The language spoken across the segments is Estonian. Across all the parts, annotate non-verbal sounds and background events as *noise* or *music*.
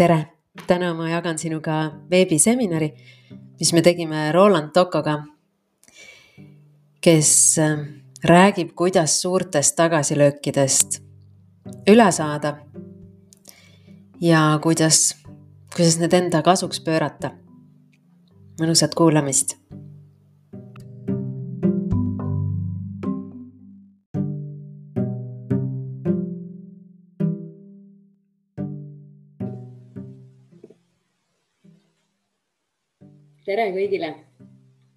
tere, täna ma jagan sinuga veebiseminari, mis me tegime Roland Tokoga, kes äh, räägib, kuidas suurtest tagasilöökidest üle saada. ja kuidas, kuidas need enda kasuks pöörata. mõnusat kuulamist tere kõigile.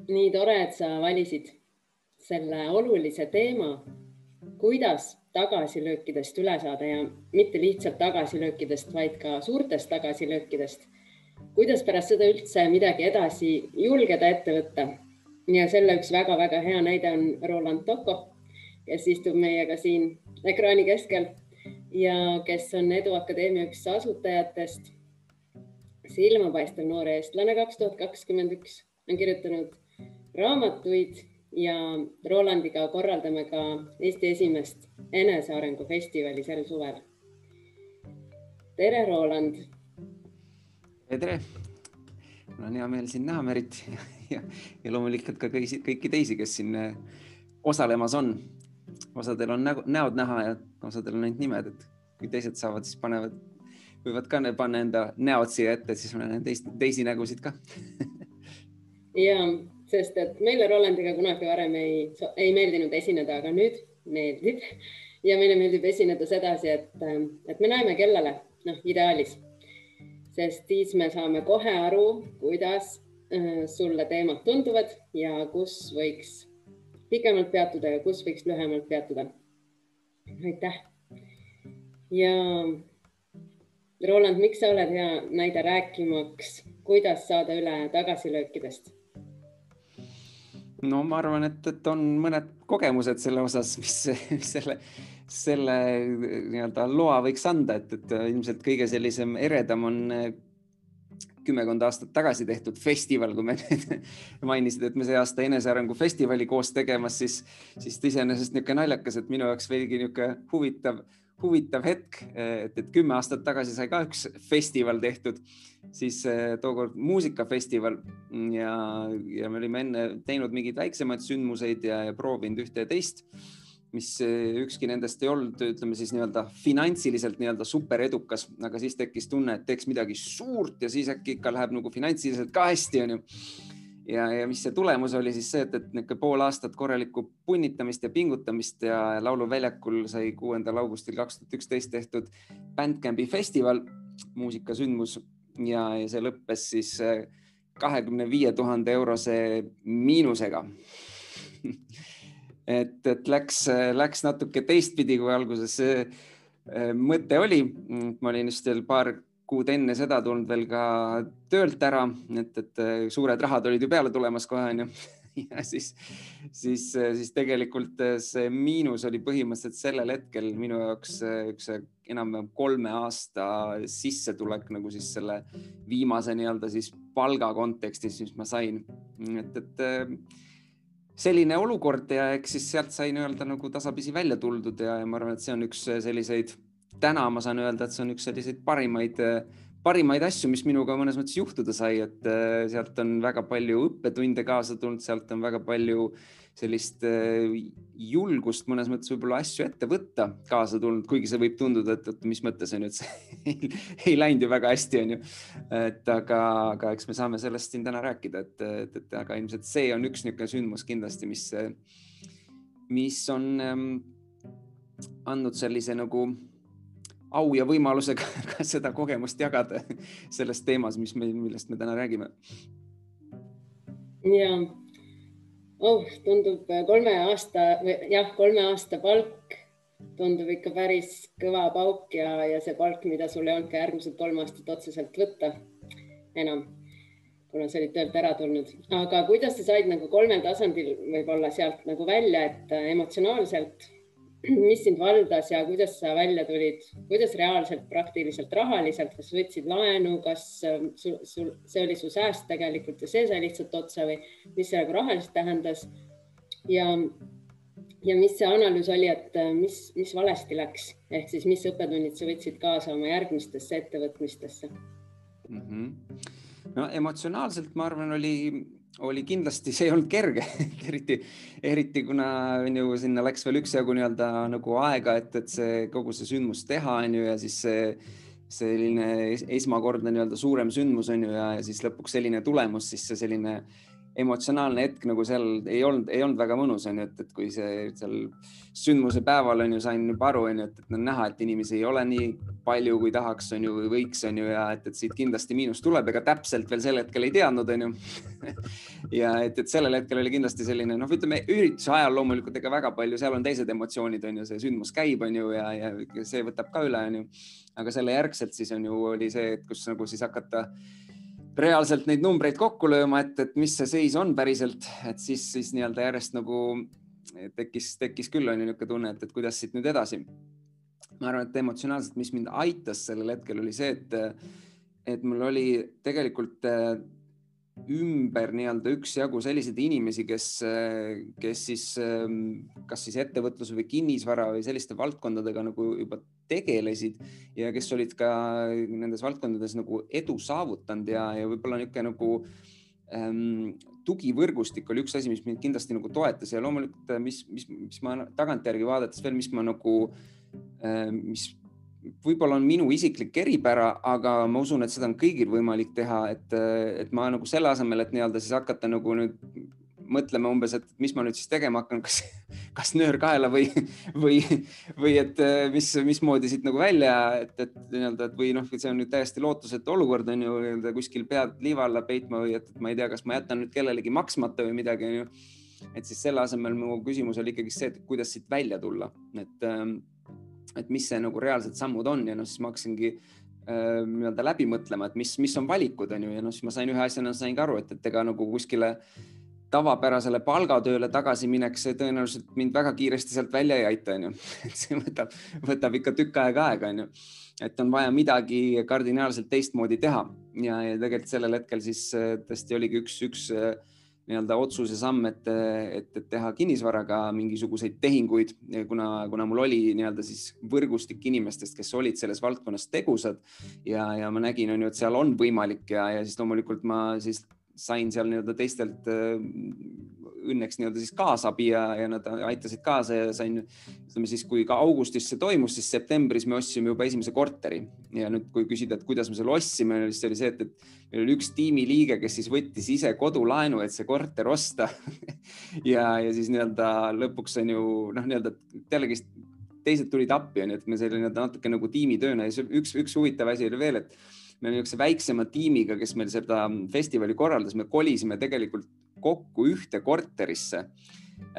nii tore, et sa valisid selle olulise teema, kuidas tagasilöökidest üle saada ja mitte lihtsalt tagasilöökidest, vaid ka suurtest tagasilöökidest. kuidas pärast seda üldse midagi edasi julgeda ette võtta. ja selle üks väga-väga hea näide on Roland Toko, kes istub meiega siin ekraani keskel ja kes on Edu Akadeemia üks asutajatest silmapaistev noor eestlane kaks tuhat kakskümmend üks on kirjutanud raamatuid ja Rolandiga korraldame ka Eesti esimest enesearengu festivali sel suvel. tere, Roland. tere, mul on hea meel sind näha, Merit ja, ja, ja loomulikult ka kõiki, kõiki teisi, kes siin äh, osalemas on. osadel on nägu, näod näha ja osadel on ainult nimed, et kui teised saavad, siis panevad võivad ka panna enda näod siia ette, siis ma näen teist, teisi nägusid ka ja, sest et meile Rolandiga kunagi varem ei, ei meeldinud esineda, aga nüüd meeldib ja meile meeldib esineda sedasi, et, et me näeme kellele, noh, ideaalis, sest siis me saame kohe aru, kuidas äh, sulle teemad tunduvad ja kus võiks pikemalt peatuda ja kus võiks lühemalt peatuda. aitäh. ja Roland, miks sa oled hea näide rääkimaks, kuidas saada üle tagasilöökidest? no ma arvan, et, et on mõned kogemused selle osas, mis, mis *laughs* selle, selle nii-öelda loa võiks anda, et, et ilmselt kõige sellisem eredam on kümmekond aastat tagasi tehtud festival, kui me *laughs* mainisid, et me see aasta enesearengu festivali koos tegemas, siis, siis iseenesest niisugune naljakas, et minu jaoks veidi niisugune huvitav huvitav hetk, et, et kümme aastat tagasi sai ka üks festival tehtud, siis eh, tookord muusikafestival. Ja, ja me olime enne teinud mingeid väiksemaid sündmuseid ja, ja proovinud ühte ja teist, mis eh, ükski nendest ei olnud, ütleme siis nii-öelda finantsiliselt nii-öelda super edukas, aga siis tekkis tunne, et teeks midagi suurt ja siis äkki ikka läheb nagu finantsiliselt ka hästi, onju ja, ja mis see tulemus oli siis see, et, et niisugune pool aastat korralikku punnitamist ja pingutamist ja Lauluväljakul sai kuuendal augustil kaks tuhat üksteist tehtud Bandcampi festival, muusikasündmus ja, ja see lõppes siis äh, kahekümne viie tuhande eurose miinusega *laughs* et, et läks, läks natuke teistpidi, kui alguses äh, mõte oli. ma olin just veel paar kuud enne seda tulnud veel ka töölt ära, et, et äh, suured rahad olid ju peale tulemas kohe onju. *laughs* ja siis, siis, siis tegelikult äh, see miinus oli põhimõtteliselt sellel hetkel minu jaoks äh, üks enam-vähem kolme aasta sissetulek nagu siis selle viimase nii-öelda siis palga kontekstis, mis ma sain. et, et selline olukord ja eks siis sealt sai nii-öelda nagu tasapisi välja tuldud ja, ja ma arvan, et see on üks selliseid täna ma saan öelda, et see on üks selliseid parimaid, parimaid asju, mis minuga mõnes mõttes juhtuda sai, et äh, sealt on väga palju õppetunde kaasa tulnud, sealt on väga palju sellist äh, julgust mõnes mõttes võib-olla asju ette võtta kaasa tulnud, kuigi see võib tunduda, et, et mis mõttes on ju, et see *laughs* ei, ei läinud ju väga hästi, onju. et aga, aga eks me saame sellest siin täna rääkida, et, et, et aga ilmselt see on üks niisugune sündmus kindlasti, mis, mis on ähm, andnud sellise nagu au ja võimalusega *laughs* ka seda kogemust jagada *laughs* selles teemas, mis me, millest me täna räägime. ja oh, tundub kolme aasta, jah, kolme aasta palk tundub ikka päris kõva pauk ja, ja see palk, mida sul ei olnud ka järgmised kolm aastat otseselt võtta enam, kuna sa olid töölt ära tulnud. aga kuidas sa said nagu kolmel tasandil võib-olla sealt nagu välja, et emotsionaalselt *clears throat* mis sind valdas ja kuidas sa välja tulid, kuidas reaalselt, praktiliselt, rahaliselt, kas võtsid laenu, kas ähm, sul, sul, see oli su sääst tegelikult ja see sai lihtsalt otsa või mis see nagu rahaliselt tähendas? ja, ja mis see analüüs oli, et äh, mis, mis valesti läks, ehk siis mis õppetunnid sa võtsid kaasa oma järgmistesse ettevõtmistesse? mm. -hmm. no emotsionaalselt ma arvan, oli, oli kindlasti, see ei olnud kerge *laughs* eriti, eriti kuna on ju sinna läks veel üksjagu nii-öelda nagu aega, et, et see kogu see sündmus teha on ju ja siis see selline esmakordne nii-öelda suurem sündmus on ju ja, ja siis lõpuks selline tulemus, siis see selline emotsionaalne hetk nagu seal ei olnud, ei olnud väga mõnus, onju, et, et kui see seal sündmuse päeval on ju, sain juba aru, onju, et on näha, et inimesi ei ole nii palju, kui tahaks, onju, või võiks, onju, ja et, et siit kindlasti miinus tuleb, ega täpselt veel sel hetkel ei teadnud, onju *laughs* ja et, et sellel hetkel oli kindlasti selline, noh, ütleme ürituse ajal loomulikult ega väga palju, seal on teised emotsioonid, onju, see sündmus käib, onju, ja, ja see võtab ka üle, onju. aga selle järgselt siis on ju, oli see, et kus nagu siis hakata reaalselt neid numbreid kokku lööma, et, et mis see seis on päriselt, et siis, siis nii-öelda järjest nagu tekkis, tekkis küll on ju niisugune tunne, et, et kuidas siit nüüd edasi. Ma arvan, et emotsionaalselt, mis mind aitas sellel hetkel oli see, et, et mul oli tegelikult ümber nii-öelda üksjagu selliseid inimesi, kes, kes siis kas siis ettevõtluse või kinnisvara või selliste valdkondadega nagu juba tegelesid ja kes olid ka nendes valdkondades nagu edu saavutanud ja, ja võib-olla niisugune nagu ähm, tugivõrgustik oli üks asi, mis mind kindlasti nagu toetas ja loomulikult, mis, mis, mis ma tagantjärgi vaadates veel, mis ma nagu äh,, mis võib-olla on minu isiklik eripära, aga ma usun, et seda on kõigil võimalik teha, et, et ma nagu selle asemel, et nii-öelda siis hakata nagu nüüd mõtlema umbes, et mis ma nüüd siis tegema hakkan, kas, kas nöör kaela või, või, või et mis, mismoodi siit nagu välja, et, et nii-öelda, et või noh, see on nüüd täiesti lootusetu olukord on ju nii-öelda kuskil pead liiva alla peitma või et, et ma ei tea, kas ma jätan nüüd kellelegi maksmata või midagi on ju. et siis selle asemel mu küsimus oli ikkagi see, et kuidas siit välja tulla, et ähm, et mis see nagu reaalsed sammud on ja noh, siis ma hakkasingi äh, nii-öelda läbi mõtlema, et mis, mis on valikud, on ju, ja noh, siis ma sain ühe asjana sain ka aru, et, et ega nagu kuskile tavapärasele palgatööle tagasiminek, see tõenäoliselt mind väga kiiresti sealt välja ei aita, onju. *laughs* et see võtab, võtab ikka tükk aega aega, onju. et on vaja midagi kardinaalselt teistmoodi teha ja, ja tegelikult sellel hetkel siis äh, tõesti oligi üks, üks äh, nii-öelda otsuse samm, et, et, et teha kinnisvaraga mingisuguseid tehinguid, kuna, kuna mul oli nii-öelda siis võrgustik inimestest, kes olid selles valdkonnas tegusad ja, ja ma nägin, on ju, et seal on võimalik ja, ja siis loomulikult ma siis sain seal nii-öelda teistelt õnneks nii-öelda siis kaasabi ja, ja nad aitasid kaasa ja sain, ütleme siis, kui ka augustis see toimus, siis septembris me ostsime juba esimese korteri. Ja nüüd, kui küsida, et kuidas me selle ostsime, siis oli see, et, et meil oli üks tiimiliige, kes siis võttis ise kodulaenu, et see korter osta. *laughs* Ja, ja siis nii-öelda lõpuks on ju noh, nii-öelda jällegist teised tulid appi, onju, et me selline natuke nagu tiimitööna ja üks, üks huvitav asi oli veel, et me niisuguse väiksema tiimiga, kes meil seda festivali korraldas, me kolisime tegelikult kokku ühte korterisse.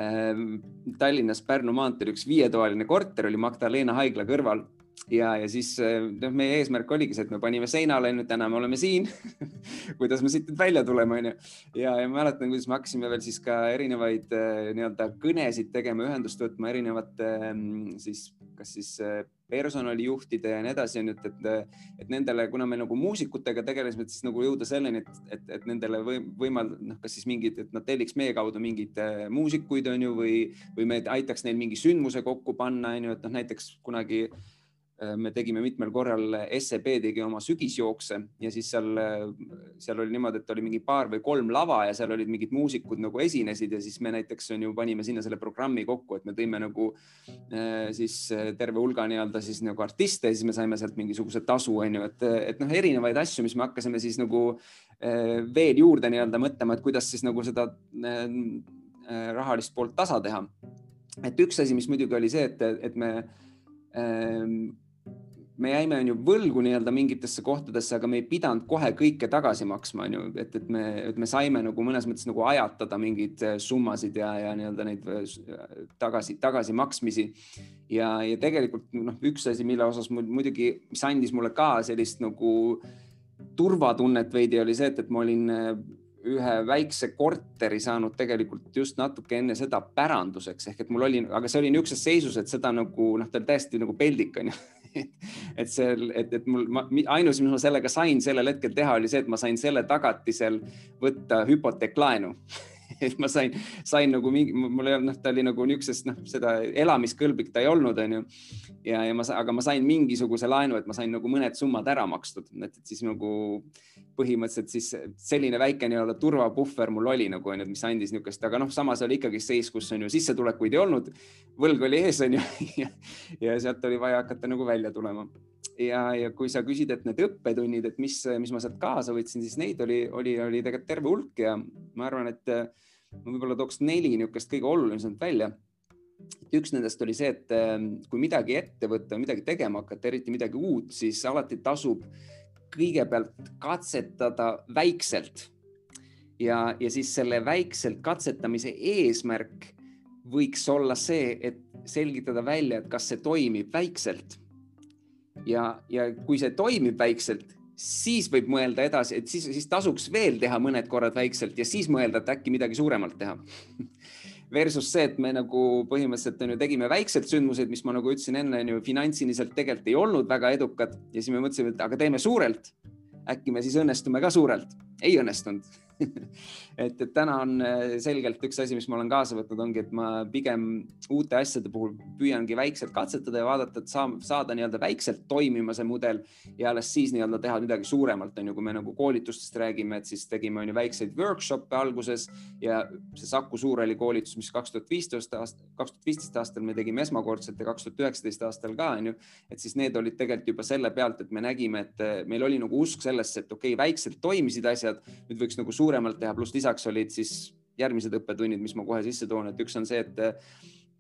Ehm, Tallinnas Pärnu maanteel üks viietoaline korter oli Magdalena haigla kõrval ja, ja siis noh, meie eesmärk oligi see, et me panime seinale, onju, täna me oleme siin *laughs* kuidas me siit nüüd välja tuleme, onju. ja, ja ma mäletan, kuidas me hakkasime veel siis ka erinevaid eh, nii-öelda kõnesid tegema, ühendust võtma erinevate mm, siis, kas siis eh, personalijuhtide ja nii edasi, onju, et, et, et nendele, kuna me nagu muusikutega tegelesime, et siis nagu jõuda selleni, et, et, et nendele või, võimald-, noh, kas siis mingid, et nad telliks meie kaudu mingeid muusikuid, onju, või, või me aitaks neil mingi sündmuse kokku panna, onju, et noh, näiteks kunagi Äh, me tegime mitmel korral, SEB tegi oma sügisjookse ja siis seal, äh, seal oli niimoodi, et oli mingi paar või kolm lava ja seal olid mingid muusikud nagu esinesid ja siis me näiteks on ju panime sinna selle programmi kokku, et me tõime nagu äh, siis terve hulga nii-öelda siis nagu artiste ja siis me saime sealt mingisuguse tasu, on ju, et, et noh, erinevaid asju, mis me hakkasime siis nagu veel juurde nii-öelda mõtlema, et kuidas siis nagu seda rahalist poolt tasa teha. et üks asi, mis muidugi oli see, et, et me me jäime on ju võlgu nii-öelda mingitesse kohtadesse, aga me ei pidanud kohe kõike tagasi maksma, on ju, et, et me, et me saime nagu mõnes mõttes nagu ajatada mingeid äh, summasid ja, ja nii-öelda neid äh, tagasi, tagasimaksmisi. ja, ja tegelikult noh, üks asi, mille osas muidugi, mis andis mulle ka sellist nagu turvatunnet veidi, oli see, et, et ma olin äh, ühe väikse korteri saanud tegelikult just natuke enne seda päranduseks ehk et mul oli, aga see oli niisuguses seisus, et seda nagu noh, ta oli täiesti nagu peldik onju *laughs* *laughs* et see, et, et mul, ainus, mis ma sellega sain sellel hetkel teha, oli see, et ma sain selle tagatisel võtta hüpoteeklaenu *laughs* et *laughs* ma sain, sain nagu mingi, mul ei olnud, noh, ta oli nagu niisugusest, noh, seda elamiskõlblik ta ei olnud, onju. ja, ja ma, aga ma sain mingisuguse laenu, et ma sain nagu mõned summad ära makstud, et siis nagu põhimõtteliselt siis selline väike nii-öelda turvapuhver mul oli nagu onju, mis andis niisugust, aga noh, samas oli ikkagi seis, kus on ju sissetulekuid ei olnud, võlg oli ees onju *laughs* ja, ja sealt oli vaja hakata nagu välja tulema ja, ja kui sa küsid, et need õppetunnid, et mis, mis ma sealt kaasa võtsin, siis neid oli, oli, oli tegelikult terve hulk ja ma arvan, et äh, ma võib-olla tooks neli niisugust kõige olulisemat välja. üks nendest oli see, et äh, kui midagi ette võtta, midagi tegema hakata, eriti midagi uut, siis alati tasub kõigepealt katsetada väikselt. ja, ja siis selle väikselt katsetamise eesmärk võiks olla see, et selgitada välja, et kas see toimib väikselt ja, ja kui see toimib väikselt, siis võib mõelda edasi, et siis, siis tasuks veel teha mõned korrad väikselt ja siis mõelda, et äkki midagi suuremalt teha *laughs* Versus see, et me nagu põhimõtteliselt on ju tegime väikseid sündmuseid, mis ma nagu ütlesin enne, on ju finantsiliselt tegelikult ei olnud väga edukad ja siis me mõtlesime, et aga teeme suurelt. äkki me siis õnnestume ka suurelt, ei õnnestunud *laughs* et, et täna on äh, selgelt üks asi, mis ma olen kaasa võtnud, ongi, et ma pigem uute asjade puhul püüangi väikselt katsetada ja vaadata, et saa, saada nii-öelda väikselt toimima see mudel ja alles siis nii-öelda teha midagi suuremalt, on ju, kui me nagu koolitustest räägime, et siis tegime on ju väikseid workshop'e alguses ja see Saku Suurhalli koolitus, mis kaks tuhat viisteist aasta, kaks tuhat viisteist aastal me tegime esmakordselt ja kaks tuhat üheksateist aastal ka on ju, et siis need olid tegelikult juba selle pealt, et me nägime, et meil oli nagu usk sellesse, et okei okay,, väikselt toimisid asjad, nüüd võiks nagu suuremalt teha, pluss lisaks olid siis järgmised õppetunnid, mis ma kohe sisse toon, et üks on see, et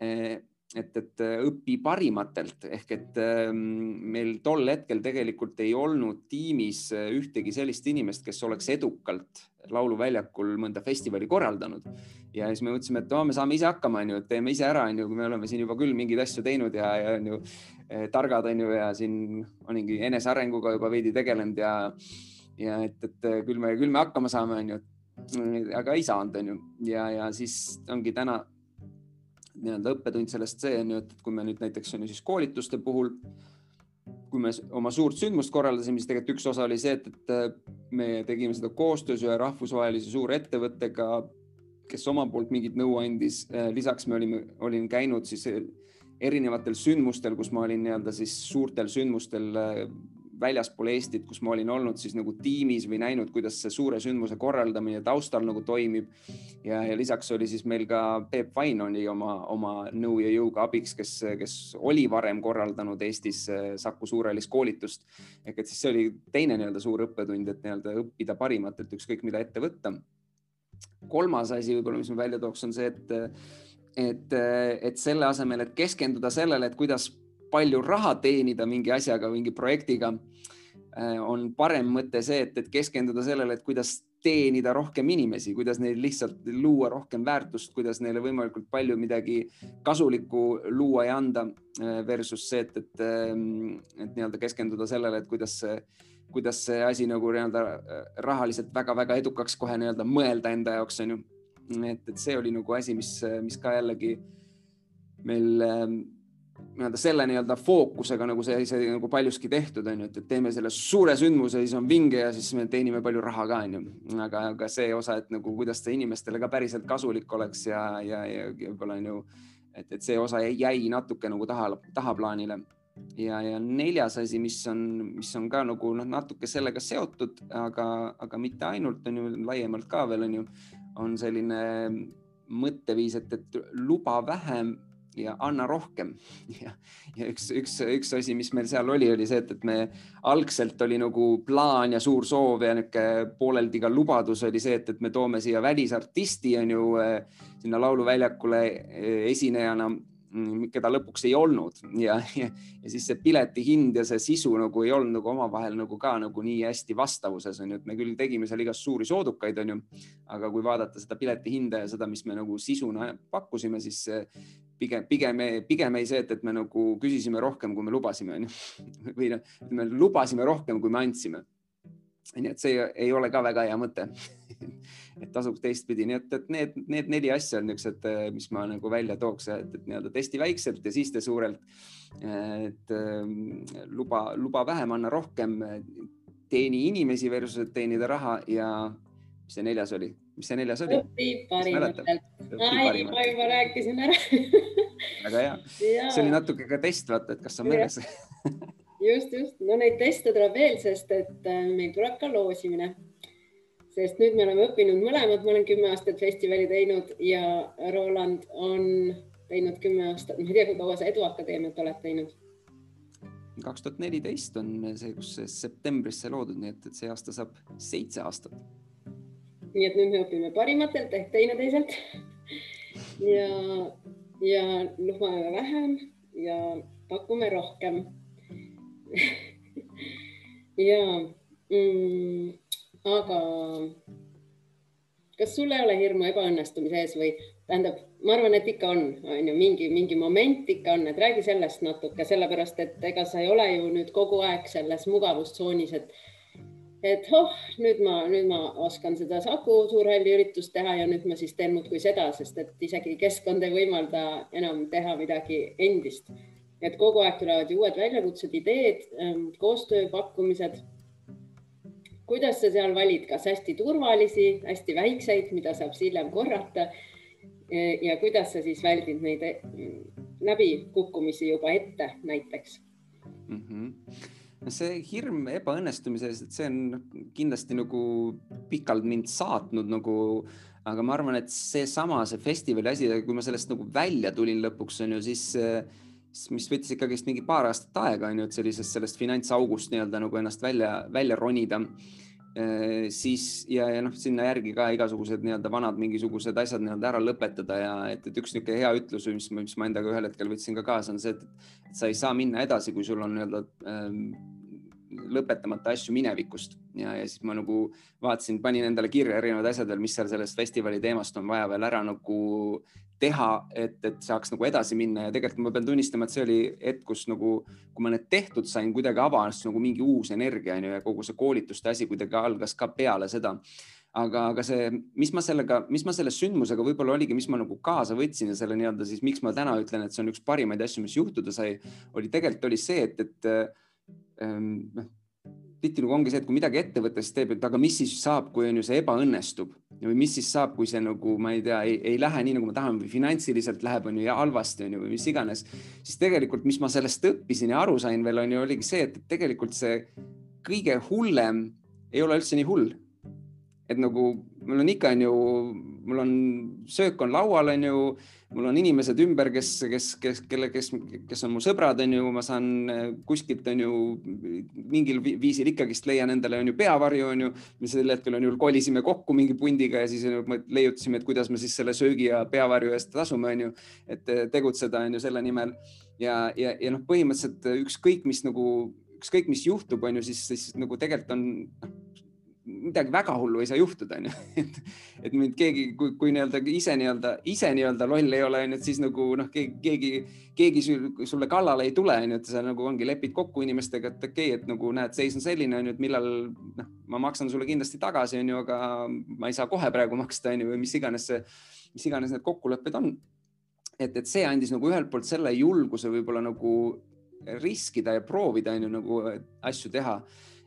eh, et, et õpi parimatelt ehk et ehm, meil tol hetkel tegelikult ei olnud tiimis ühtegi sellist inimest, kes oleks edukalt lauluväljakul mõnda festivali korraldanud. ja siis me mõtlesime, et me saame ise hakkama, onju, et teeme ise ära, onju, kui me oleme siin juba küll mingeid asju teinud ja, ja onju eh, targad onju ja siin olingi enesearenguga juba veidi tegelenud ja ja et, et küll me, küll me hakkama saame, onju, aga ei saanud, onju. ja, ja siis ongi täna nii-öelda õppetund sellest see on ju, et kui me nüüd näiteks on ju siis koolituste puhul, kui me oma suurt sündmust korraldasime, siis tegelikult üks osa oli see, et, et me tegime seda koostöös ühe rahvusvahelise suurettevõttega, kes oma poolt mingit nõu andis. lisaks me olime, olin käinud siis erinevatel sündmustel, kus ma olin nii-öelda siis suurtel sündmustel väljaspool Eestit, kus ma olin olnud siis nagu tiimis või näinud, kuidas see suure sündmuse korraldamine taustal nagu toimib. ja, ja lisaks oli siis meil ka Peep Vain oli oma, oma nõu ja jõuga abiks, kes, kes oli varem korraldanud Eestis äh, Saku Suurhallis koolitust. ehk et siis see oli teine nii-öelda suur õppetund, et nii-öelda õppida parimatelt, ükskõik mida ette võtta. kolmas asi võib-olla, mis ma välja tooks, on see, et et, et selle asemel, et keskenduda sellele, et kuidas palju raha teenida mingi asjaga, mingi projektiga, äh, on parem mõte see, et, et keskenduda sellele, et kuidas teenida rohkem inimesi, kuidas neil lihtsalt luua rohkem väärtust, kuidas neile võimalikult palju midagi kasulikku luua ja anda äh, versus see, et, et, ähm, et nii-öelda keskenduda sellele, et kuidas kuidas see asi nagu nii-öelda äh, rahaliselt väga-väga edukaks kohe nii-öelda mõelda enda jaoks on ju. et, et see oli nagu asi, mis, mis ka jällegi meil nii-öelda selle nii-öelda fookusega nagu see, see nagu paljuski tehtud on ju, et, teeme selle suure sündmuse, siis on vinge ja siis me teenime palju raha ka on ju. aga, aga see osa, et nagu kuidas see inimestele ka päriselt kasulik oleks ja, ja, ja võib-olla on ju, et, et see osa jäi natuke nagu taha, tahaplaanile. ja, ja neljas asi, mis on, mis on ka nagu noh, natuke sellega seotud, aga, aga mitte ainult on ju laiemalt ka veel on ju, on selline mõtteviis, et, et luba vähem ja anna rohkem. *laughs* ja, ja üks, üks, üks asi, mis meil seal oli, oli see, et, et me algselt oli nagu plaan ja suur soov ja niisugune pooleldi ka lubadus oli see, et, et me toome siia välisartisti on ju eh, sinna lauluväljakule eh, esinejana Mm, keda lõpuks ei olnud ja, ja, ja siis see pileti hind ja see sisu nagu ei olnud nagu omavahel nagu ka nagu nii hästi vastavuses on ju, et me küll tegime seal igast suuri soodukaid, on ju. aga kui vaadata seda pileti hinda ja seda, mis me nagu sisuna pakkusime, siis pigem, pigem, pigem ei see, et, et me nagu küsisime rohkem, kui me lubasime, on ju. *laughs* või noh, me lubasime rohkem, kui me andsime. nii et see ei ole ka väga hea mõte *laughs* et tasuks teistpidi, nii et, et need, need neli asja on niisugused, äh, mis ma nagu välja tooks, et, et nii-öelda testi väikselt ja siis tee suurelt. et ähm, luba, luba vähem, anna rohkem, teeni inimesi versus, teenida raha ja mis see neljas oli? Mis see neljas oli? ma juba rääkisin ära. Väga hea, *laughs* see oli natuke ka test, vaata, et kas on meeles. *laughs* Just, just, no neid teste tuleb veel, sest et äh, meil tuleb ka loosimine. sest nüüd me oleme õppinud mõlemad, ma olen kümme aastat festivali teinud ja Roland on teinud kümme aastat, ma ei tea, kui kaua sa Eduakadeemiat oled teinud. kaks tuhat neliteist on see, kus septembris see loodud, nii et, et see aasta saab seitse aastat. Nii et nüüd me õpime parimatelt ehk teineteiselt. Ja, ja lubame vähem ja pakume rohkem. Ja mm, aga kas sul ei ole hirmu ebaõnnestumise ees või tähendab, ma arvan, et ikka on, on ju mingi, mingi moment ikka on, et räägi sellest natuke, sellepärast et ega sa ei ole ju nüüd kogu aeg selles mugavustsoonis, et et oh, nüüd ma, nüüd ma oskan seda Saku Suurhalli üritust teha ja nüüd ma siis teen muudkui seda, sest et isegi keskkond ei võimalda enam teha midagi endist. et kogu aeg tulevad ju uued väljakutsed, ideed, ähm, koostööpakkumised. kuidas sa seal valid, kas hästi turvalisi, hästi väikseid, mida saab hiljem korrata ja kuidas sa siis väldid neid eh, läbikukkumisi juba ette näiteks mm? -hmm see hirm ebaõnnestumise ees, et see on kindlasti nagu pikalt mind saatnud nagu, aga ma arvan, et seesama, see festivali asi, kui ma sellest nagu välja tulin lõpuks on ju, siis, mis võttis ikkagist mingi paar aastat aega on ju, et sellisest sellest finantsaugust nii-öelda nagu ennast välja, välja ronida. Äh, siis ja, ja noh, sinna järgi ka igasugused nii-öelda vanad mingisugused asjad nii-öelda ära lõpetada ja et, et üks niisugune hea ütlus, mis, mis ma endaga ühel hetkel võtsin ka kaasa, on see, et sa ei saa minna edasi, kui sul on nii-öelda ähm, lõpetamata asju minevikust ja, ja siis ma nagu vaatasin, panin endale kirja erinevad asjad veel, mis seal sellest festivali teemast on vaja veel ära nagu teha, et, et saaks nagu edasi minna ja tegelikult ma pean tunnistama, et see oli hetk, kus nagu, kui ma need tehtud sain, kuidagi avanes nagu mingi uus energia on ju ja kogu see koolituste asi kuidagi algas ka peale seda. aga, aga see, mis ma sellega, mis ma selle sündmusega võib-olla oligi, mis ma nagu kaasa võtsin ja selle nii-öelda siis, miks ma täna ütlen, et see on üks parimaid asju, mis juhtuda sai, oli tegelikult oli see, et, et ähm, noh tihtilugu ongi see, et kui midagi ette võtta, siis teeb, et aga mis siis saab, kui on ju see ebaõnnestub või mis siis saab, kui see nagu ma ei tea, ei lähe nii, nagu ma tahan või finantsiliselt läheb, on ju ja halvasti on ju või mis iganes, siis tegelikult, mis ma sellest õppisin ja aru sain veel on ju, oligi see, et tegelikult see kõige hullem ei ole üldse nii hull. et nagu mul on ikka on ju, mul on söök on laual, on ju mul on inimesed ümber, kes, kes, kes, kelle, kes, kes on mu sõbrad, on ju, ma saan eh, kuskilt on ju mingil viisil ikkagist leian endale on ju peavarju, on ju. me sel hetkel on ju kolisime kokku mingi pundiga ja siis leiutasime, et kuidas me siis selle söögi ja peavarju eest tasume, on ju. et eh, tegutseda on ju selle nimel ja, ja, ja noh, põhimõtteliselt ükskõik, mis nagu, ükskõik, mis juhtub, on ju, siis, siis nagu tegelikult on noh, midagi väga hullu ei saa juhtuda, onju. *laughs* et, et mind keegi, kui, kui nii-öelda ise nii-öelda, ise nii-öelda loll ei ole, onju, et siis nagu noh, keegi, keegi, keegi sulle kallale ei tule, onju, et sa nagu ongi lepid kokku inimestega, et okei okay,, et nagu näed, seis on selline, onju, et millal noh, ma maksan sulle kindlasti tagasi, onju, aga ma ei saa kohe praegu maksta, onju, või mis iganes see, mis iganes need kokkulepped on. et, et see andis nagu ühelt poolt selle julguse võib-olla nagu riskida ja proovida, onju, nagu asju teha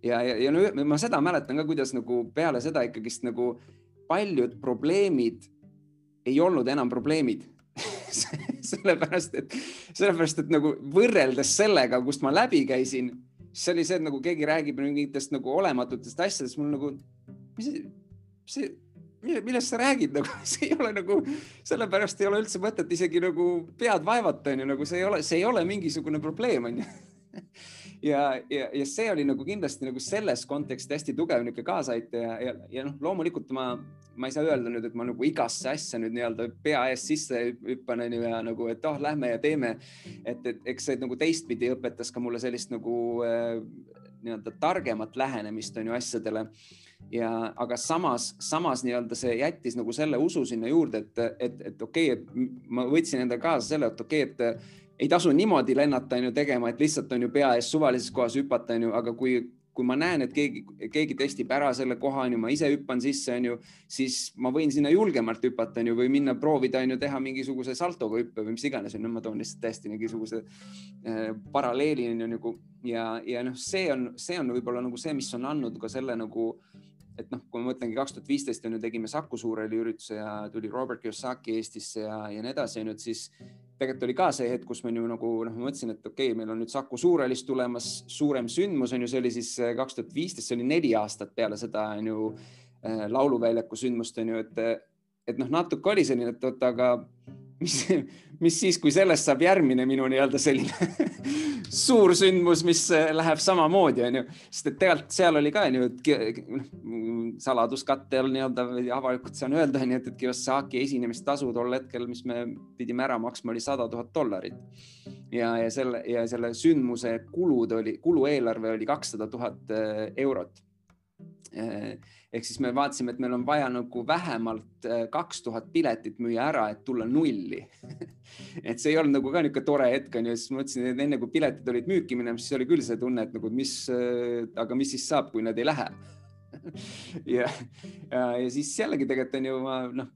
ja, ja, ja no ma seda mäletan ka, kuidas nagu peale seda ikkagist nagu paljud probleemid ei olnud enam probleemid. *laughs* Sellepärast, et, sellepärast, et nagu võrreldes sellega, kust ma läbi käisin, siis oli see, et nagu keegi räägib mingitest nagu olematutest asjadest, mul nagu, mis see, see, millest sa räägid nagu, *laughs* see ei ole nagu, sellepärast ei ole üldse mõtet isegi nagu pead vaevata, onju, nagu see ei ole, see ei ole mingisugune probleem, onju *laughs* ja, ja, ja see oli nagu kindlasti nagu selles kontekstis hästi tugev niisugune kaasaaitaja ja, ja, ja noh, loomulikult ma, ma ei saa öelda nüüd, et ma nagu igasse asja nüüd nii-öelda pea ees sisse hüppan onju ja nagu, et oh, lähme ja teeme. et, et eks see nagu teistpidi õpetas ka mulle sellist nagu äh, nii-öelda targemat lähenemist on ju asjadele ja, aga samas, samas nii-öelda see jättis nagu selle usu sinna juurde, et, et, et okei okay,, et ma võtsin endale kaasa selle, et okei okay,, et ei tasu niimoodi lennata, on ju, tegema, et lihtsalt on ju pea ees suvalises kohas hüpata, on ju, aga kui, kui ma näen, et keegi, keegi testib ära selle koha, on ju, ma ise hüppan sisse, on ju, siis ma võin sinna julgemalt hüpata, on ju, või minna proovida, on ju, teha mingisuguse saltoga hüppe või mis iganes, on ju, ma toon lihtsalt täiesti mingisuguse äh, paralleeli on ju nagu ja, ja noh, see on, see on võib-olla nagu see, mis on andnud ka selle nagu et noh, kui ma mõtlengi kaks tuhat viisteist on ju, tegime Saku Suurhalli ürituse ja tuli Robert Kiyosaki Eestisse ja, ja nii edasi, on ju, et siis tegelikult oli ka see hetk, kus ma ju nagu noh, ma mõtlesin, et okei okay,, meil on nüüd Saku Suurhallis tulemas suurem sündmus on ju, see oli siis äh, kaks tuhat viisteist, see oli neli aastat peale seda on ju äh, lauluväljaku sündmust on ju, et, et noh, natuke oli selline, et oot, aga mis, mis siis, kui sellest saab järgmine minu nii-öelda selline *laughs* suur sündmus, mis äh, läheb samamoodi, onju, sest et tegelikult seal oli ka onju, et noh, saladuskatte all nii-öelda avalikult saan öelda, onju, et, et Kiyosaki esinemistasu tol hetkel, mis me pidime ära maksma, oli sada tuhat dollarit. ja, ja selle ja selle sündmuse kulud oli, kulueelarve oli kakssada tuhat äh, eurot ehk siis me vaatasime, et meil on vaja nagu vähemalt äh, kaks tuhat piletit müüa ära, et tulla nulli. *laughs* Et see ei olnud nagu ka niisugune tore hetk onju, siis mõtlesin, et enne kui piletid olid müüki minemas, siis oli küll see tunne, et nagu mis, äh, aga mis siis saab, kui nad ei lähe. *laughs* Ja, ja, ja siis jällegi tegelikult on ju ma noh,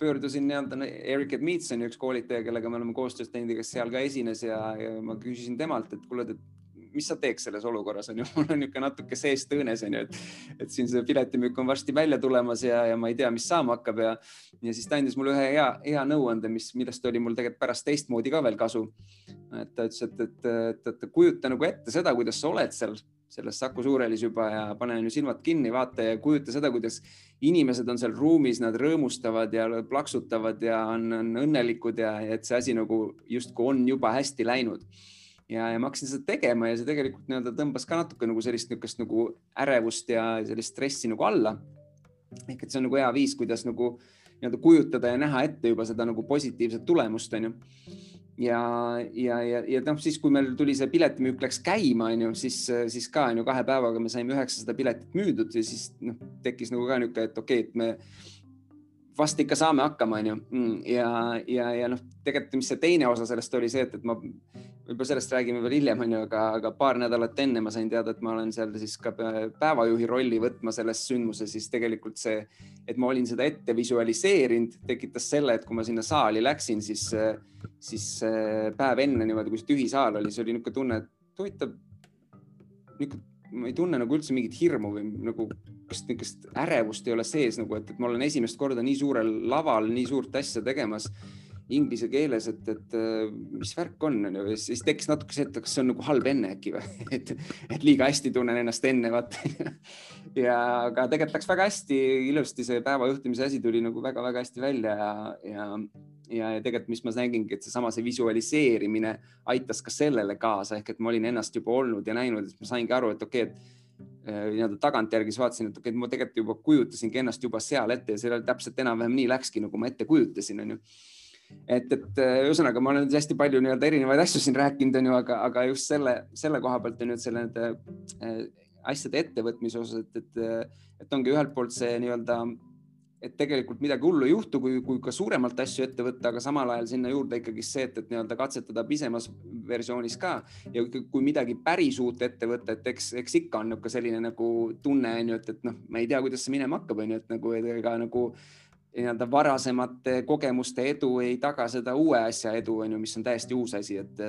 pöördusin nii-öelda on ju üks koolitaja, kellega me oleme koostöös teinud, kes seal ka esines ja, ja ma küsisin temalt, et kuule, et mis sa teeks selles olukorras on ju, *laughs* mul on niisugune natuke seest õõnes on ju, et, et siin see piletimüük on varsti välja tulemas ja, ja ma ei tea, mis saama hakkab ja, ja siis ta andis mulle ühe hea, hea nõuande, mis, millest oli mul tegelikult pärast teistmoodi ka veel kasu. et ta ütles, et, et, et, et kujuta nagu ette seda, kuidas sa oled seal selles Saku Suurhallis juba ja pane on ju silmad kinni, vaata ja kujuta seda, kuidas inimesed on seal ruumis, nad rõõmustavad ja plaksutavad ja on, on õnnelikud ja, ja et see asi nagu justkui on juba hästi läinud ja, ja ma hakkasin seda tegema ja see tegelikult nii-öelda tõmbas ka natuke nagu sellist niisugust nagu ärevust ja sellist stressi nagu alla. ehk et see on nagu hea viis, kuidas nagu nii-öelda kujutada ja näha ette juba seda nagu positiivset tulemust, onju. ja, ja, ja, ja noh, siis kui meil tuli see piletimüük läks käima, onju, siis, siis ka onju kahe päevaga me saime üheksasada piletit müüdud ja siis noh, tekkis nagu ka niisugune, et okei okay,, et me vast ikka saame hakkama, onju. Mm, ja, ja, ja noh, tegelikult, mis see teine osa sellest oli see, et, et ma, võib-olla sellest räägime veel hiljem, onju, aga, aga paar nädalat enne ma sain teada, et ma olen seal siis ka päevajuhi rolli võtma selles sündmuses, siis tegelikult see, et ma olin seda ette visualiseerinud, tekitas selle, et kui ma sinna saali läksin, siis, siis päev enne niimoodi, kui see tühi saal oli, see oli niisugune tunne, et huvitav, niisugune ma ei tunne nagu üldse mingit hirmu või nagu kas niisugust ärevust ei ole sees nagu, et, et ma olen esimest korda nii suurel laval nii suurt asja tegemas inglise keeles, et, et mis värk on, onju, ja siis tekkis natuke see, et kas see on nagu halb enne äkki või, *laughs* et, et liiga hästi tunnen ennast enne, vaata. ja, aga tegelikult läks väga hästi, ilusti see päeva juhtimise asi tuli nagu väga-väga hästi välja ja, ja, ja, ja tegelikult, mis ma nägingi, et seesama, see visualiseerimine aitas ka sellele kaasa, ehk et ma olin ennast juba olnud ja näinud, et ma saingi aru, et okei okay,, et äh, nii-öelda tagantjärgi siis vaatasin, et okei okay,, ma tegelikult juba kujutasingi ennast juba seal ette ja see täpselt enam-vähem nii läkski, nagu ma ette kujutasin, onju. Et, et äh, ühesõnaga, ma olen hästi palju nii-öelda erinevaid asju siin rääkinud, onju, aga, aga just selle, selle koha pealt on nüüd selle nende äh, asjade ettevõtmise osas, et, et, et ongi ühelt poolt see nii-öelda et tegelikult midagi hullu ei juhtu, kui, kui ka suuremalt asju ette võtta, aga samal ajal sinna juurde ikkagi see, et, et nii-öelda katsetada pisemas versioonis ka. Ja kui midagi päris uut ette võtta, et eks, eks ikka on niisugune selline nagu tunne on ju, et, et noh, ma ei tea, kuidas see minema hakkab, on ju, et nagu ega nagu nii-öelda varasemate kogemuste edu ei taga seda uue asja edu, on ju, mis on täiesti uus asi, et,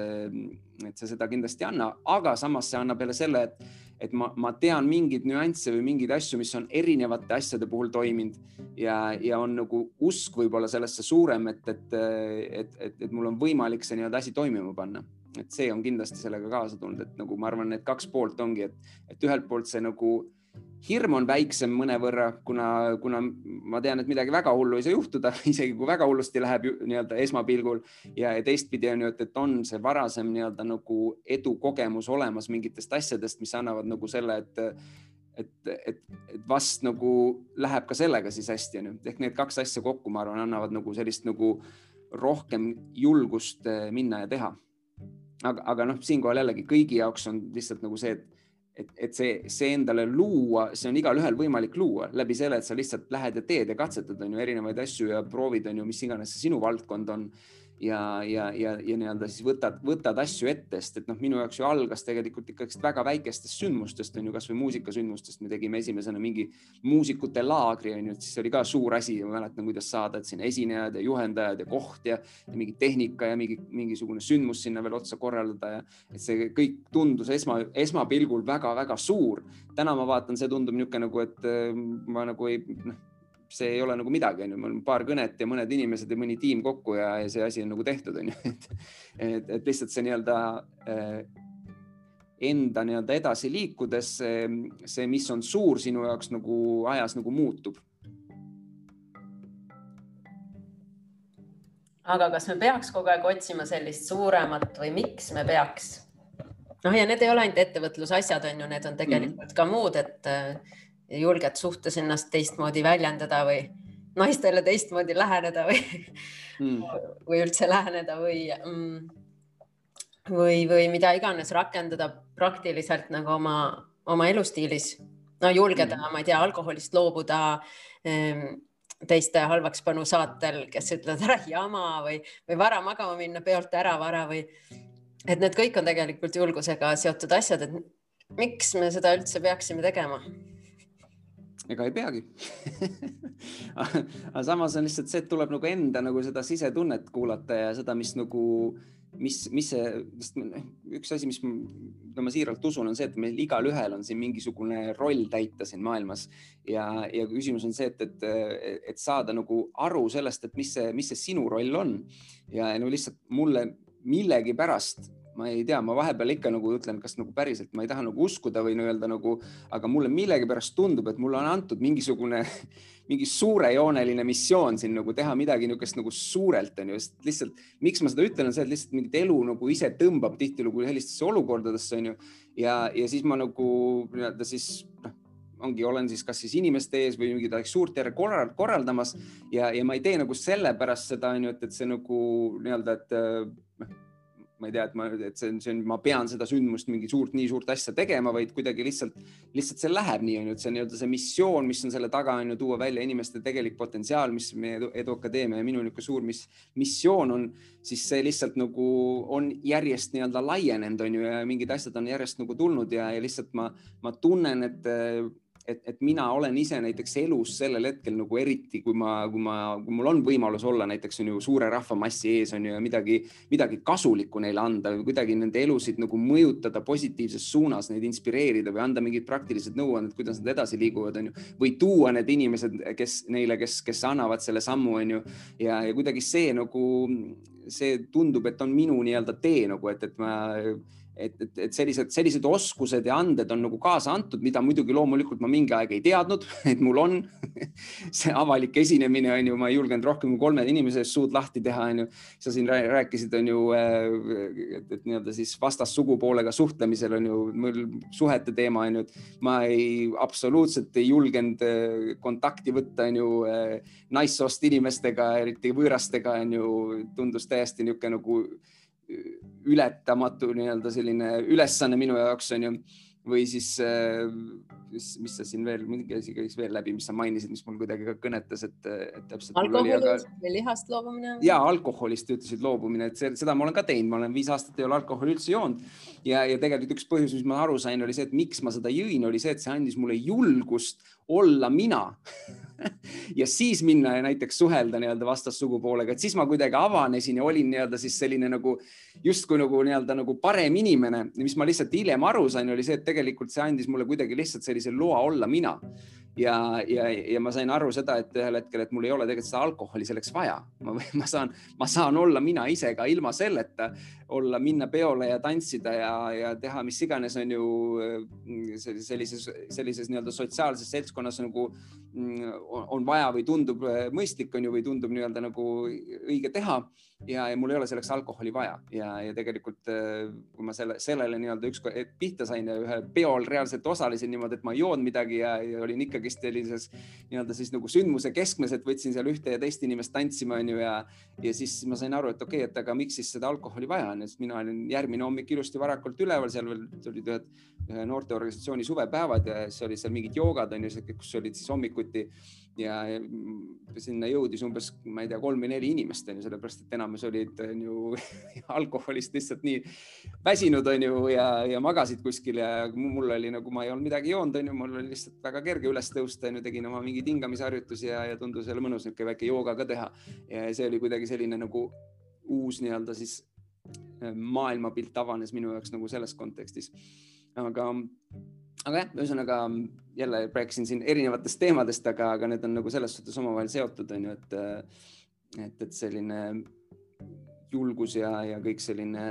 et see seda kindlasti ei anna, aga samas see annab jälle selle, et et ma, ma tean mingeid nüansse või mingeid asju, mis on erinevate asjade puhul toiminud ja, ja on nagu usk võib-olla sellesse suurem, et, et, et, et, et mul on võimalik see nii-öelda asi toimima panna. et see on kindlasti sellega kaasa tulnud, et nagu ma arvan, need kaks poolt ongi, et, et ühelt poolt see nagu hirm on väiksem mõnevõrra, kuna, kuna ma tean, et midagi väga hullu ei saa juhtuda, *laughs* isegi kui väga hullusti läheb nii-öelda esmapilgul ja, teistpidi on ju, et, et on see varasem nii-öelda nagu edukogemus olemas mingitest asjadest, mis annavad nagu selle, et et, et, et vast nagu läheb ka sellega siis hästi, onju. ehk need kaks asja kokku, ma arvan, annavad nagu sellist nagu rohkem julgust eh, minna ja teha. aga, aga noh, siinkohal jällegi kõigi jaoks on lihtsalt nagu see, et et, et see, see endale luua, see on igalühel võimalik luua läbi selle, et sa lihtsalt lähed ja teed ja katsetad, on ju, erinevaid asju ja proovid, on ju, mis iganes see sinu valdkond on. Ja, ja, ja, ja nii-öelda siis võtad, võtad asju ette, sest et noh, minu jaoks ju algas tegelikult ikkagist väga väikestest sündmustest on ju, kasvõi muusikasündmustest, me tegime esimesena mingi muusikute laagri on ju, et siis oli ka suur asi, ma mäletan, kuidas saada, et sinna esinejad ja juhendajad ja koht ja, ja mingi tehnika ja mingi, mingisugune sündmus sinna veel otsa korraldada ja et see kõik tundus esma, esmapilgul väga-väga suur. täna ma vaatan, see tundub niisugune nagu, et äh, ma nagu ei noh see ei ole nagu midagi, onju, mul on paar kõnet ja mõned inimesed ja mõni tiim kokku ja, ja see asi on nagu tehtud, onju, *laughs* et, et, et lihtsalt see nii-öelda äh, enda nii-öelda edasi liikudes see, see, mis on suur sinu jaoks nagu ajas nagu muutub. aga kas me peaks kogu aeg otsima sellist suuremat või miks me peaks? noh, ja need ei ole ainult ettevõtlusasjad, on ju, need on tegelikult mm -hmm. ka muud, et julged suhtes ennast teistmoodi väljendada või naistele teistmoodi läheneda või mm., *laughs* või üldse läheneda või mm, või, või mida iganes rakendada praktiliselt nagu oma, oma elustiilis. no julgeda mm., ma ei tea, alkoholist loobuda ehm, teiste halvaks panu saatel, kes ütlevad ära jama või, või vara magama minna, peolt ära vara või et need kõik on tegelikult julgusega seotud asjad, et miks me seda üldse peaksime tegema ega ei peagi. *laughs* Aga samas on lihtsalt see, et tuleb nagu enda nagu seda sisetunnet kuulata ja seda, mis nagu, mis, mis see, sest üks asi, mis no ma siiralt usun, on see, et meil igalühel on siin mingisugune roll täita siin maailmas. Ja, ja küsimus on see, et, et, et saada nagu aru sellest, et mis see, mis see sinu roll on. Ja no lihtsalt mulle millegipärast ma ei tea, ma vahepeal ikka nagu ütlen, kas nagu päriselt ma ei taha nagu uskuda või nii-öelda nagu, aga mulle millegipärast tundub, et mulle on antud mingisugune, *laughs* mingi suurejooneline missioon siin nagu teha midagi niisugust nagu suurelt onju, sest lihtsalt miks ma seda ütlen, on see, et lihtsalt mingit elu nagu ise tõmbab tihtilugu sellistesse olukordadesse onju ja, ja siis ma nagu nii-öelda siis noh ongi, olen siis kas siis inimeste ees või mingit suurt järge korraldamas ja, ja ma ei tee nagu sellepärast seda onju, et, et see nagu nii-öelda, et noh ma ei tea, et ma, et see on, see on, ma pean seda sündmust mingi suurt, nii suurt asja tegema, vaid kuidagi lihtsalt, lihtsalt see läheb nii, on ju, et see nii-öelda see missioon, mis on selle taga, on ju, tuua välja inimeste tegelik potentsiaal, mis meie Edu, Edu Akadeemia ja minu niisugune suur mis, missioon on, siis see lihtsalt nagu on järjest nii-öelda laienenud, on ju, ja mingid asjad on järjest nagu tulnud ja, ja lihtsalt ma, ma tunnen, et et, et mina olen ise näiteks elus sellel hetkel nagu eriti, kui ma, kui ma, kui mul on võimalus olla näiteks on ju suure rahvamassi ees on ju ja midagi, midagi kasulikku neile anda või kuidagi nende elusid nagu mõjutada positiivses suunas, neid inspireerida või anda mingid praktilised nõuanded, kuidas nad edasi liiguvad, on ju, või tuua need inimesed, kes neile, kes, kes annavad selle sammu, on ju, ja, ja kuidagi see nagu, see tundub, et on minu nii-öelda tee nagu, et, et ma et, et, et sellised, sellised oskused ja anded on nagu kaasa antud, mida muidugi loomulikult ma mingi aeg ei teadnud, *laughs* et mul on. See avalik esinemine on ju, ma ei julgenud rohkem kui kolme inimese eest suud lahti teha, on ju. sa siin rääkisid, on ju, äh, et, et nii-öelda siis vastassugupoolega suhtlemisel on ju mul suhete teema on ju, et ma ei absoluutselt ei julgenud äh, kontakti võtta, on ju äh, naissoost inimestega, eriti võõrastega on ju, tundus täiesti niisugune nagu ületamatu nii-öelda selline ülesanne minu jaoks on ju. või siis, äh, mis, mis sa siin veel, mingi asi käis veel läbi, mis sa mainisid, mis mul kuidagi ka kõnetas, et, et täpselt. alkoholist aga... või lihast loobumine? ja alkoholist ütlesid loobumine, et seda ma olen ka teinud, ma olen viis aastat ei ole alkoholi üldse joonud ja, ja tegelikult üks põhjus, mis ma aru sain, oli see, et miks ma seda jõin, oli see, et see andis mulle julgust olla mina. *laughs* Ja siis minna ja näiteks suhelda nii-öelda vastassugupoolega, et siis ma kuidagi avanesin ja olin nii-öelda siis selline nagu justkui nagu nii-öelda nagu parem inimene. mis ma lihtsalt hiljem aru sain, oli see, et tegelikult see andis mulle kuidagi lihtsalt sellise loa olla mina ja, ja, ja ma sain aru seda, et ühel hetkel, et mul ei ole tegelikult seda alkoholi selleks vaja. ma, ma saan, ma saan olla mina ise ka ilma selleta, olla, minna peole ja tantsida ja, ja teha mis iganes, on ju sellises, sellises nii-öelda sotsiaalses seltskonnas nagu mm, on vaja või tundub mõistlik, on ju, või tundub nii-öelda nagu õige teha ja, ja mul ei ole selleks alkoholi vaja. Ja, ja tegelikult kui ma selle, sellele nii-öelda ükskord pihta sain ja ühel peol reaalselt osalesin niimoodi, et ma ei joonud midagi ja, ja olin ikka ikkagist sellises nii-öelda siis nagu sündmuse keskmes, et võtsin seal ühte ja teist inimest tantsima, onju, ja, ja siis ma sain aru, et okei okay,, et aga miks siis seda alkoholi vaja on, sest mina olin järgmine hommik ilusti varakult üleval, seal veel olid ühed ühe noorteorganisatsiooni suvepäevad ja siis oli seal mingid joogad onju, kus olid siis hommikuti ja sinna jõudis umbes, ma ei tea, kolm või neli inimest on ju, sellepärast et enamus olid on ju *laughs* alkoholist lihtsalt nii väsinud on ju ja, ja magasid kuskil ja mul oli nagu, ma ei olnud midagi joonud, on ju, mul oli lihtsalt väga kerge üles tõusta, on ju, tegin oma mingi hingamisharjutusi ja, ja tundus jälle mõnus niisugune väike jooga ka teha. ja see oli kuidagi selline nagu uus nii-öelda siis äh, maailmapilt avanes minu jaoks nagu selles kontekstis. aga aga jah, ühesõnaga jälle rääkisin siin erinevatest teemadest, aga, aga need on nagu selles suhtes omavahel seotud, on ju, et, et, et selline julgus ja, ja kõik selline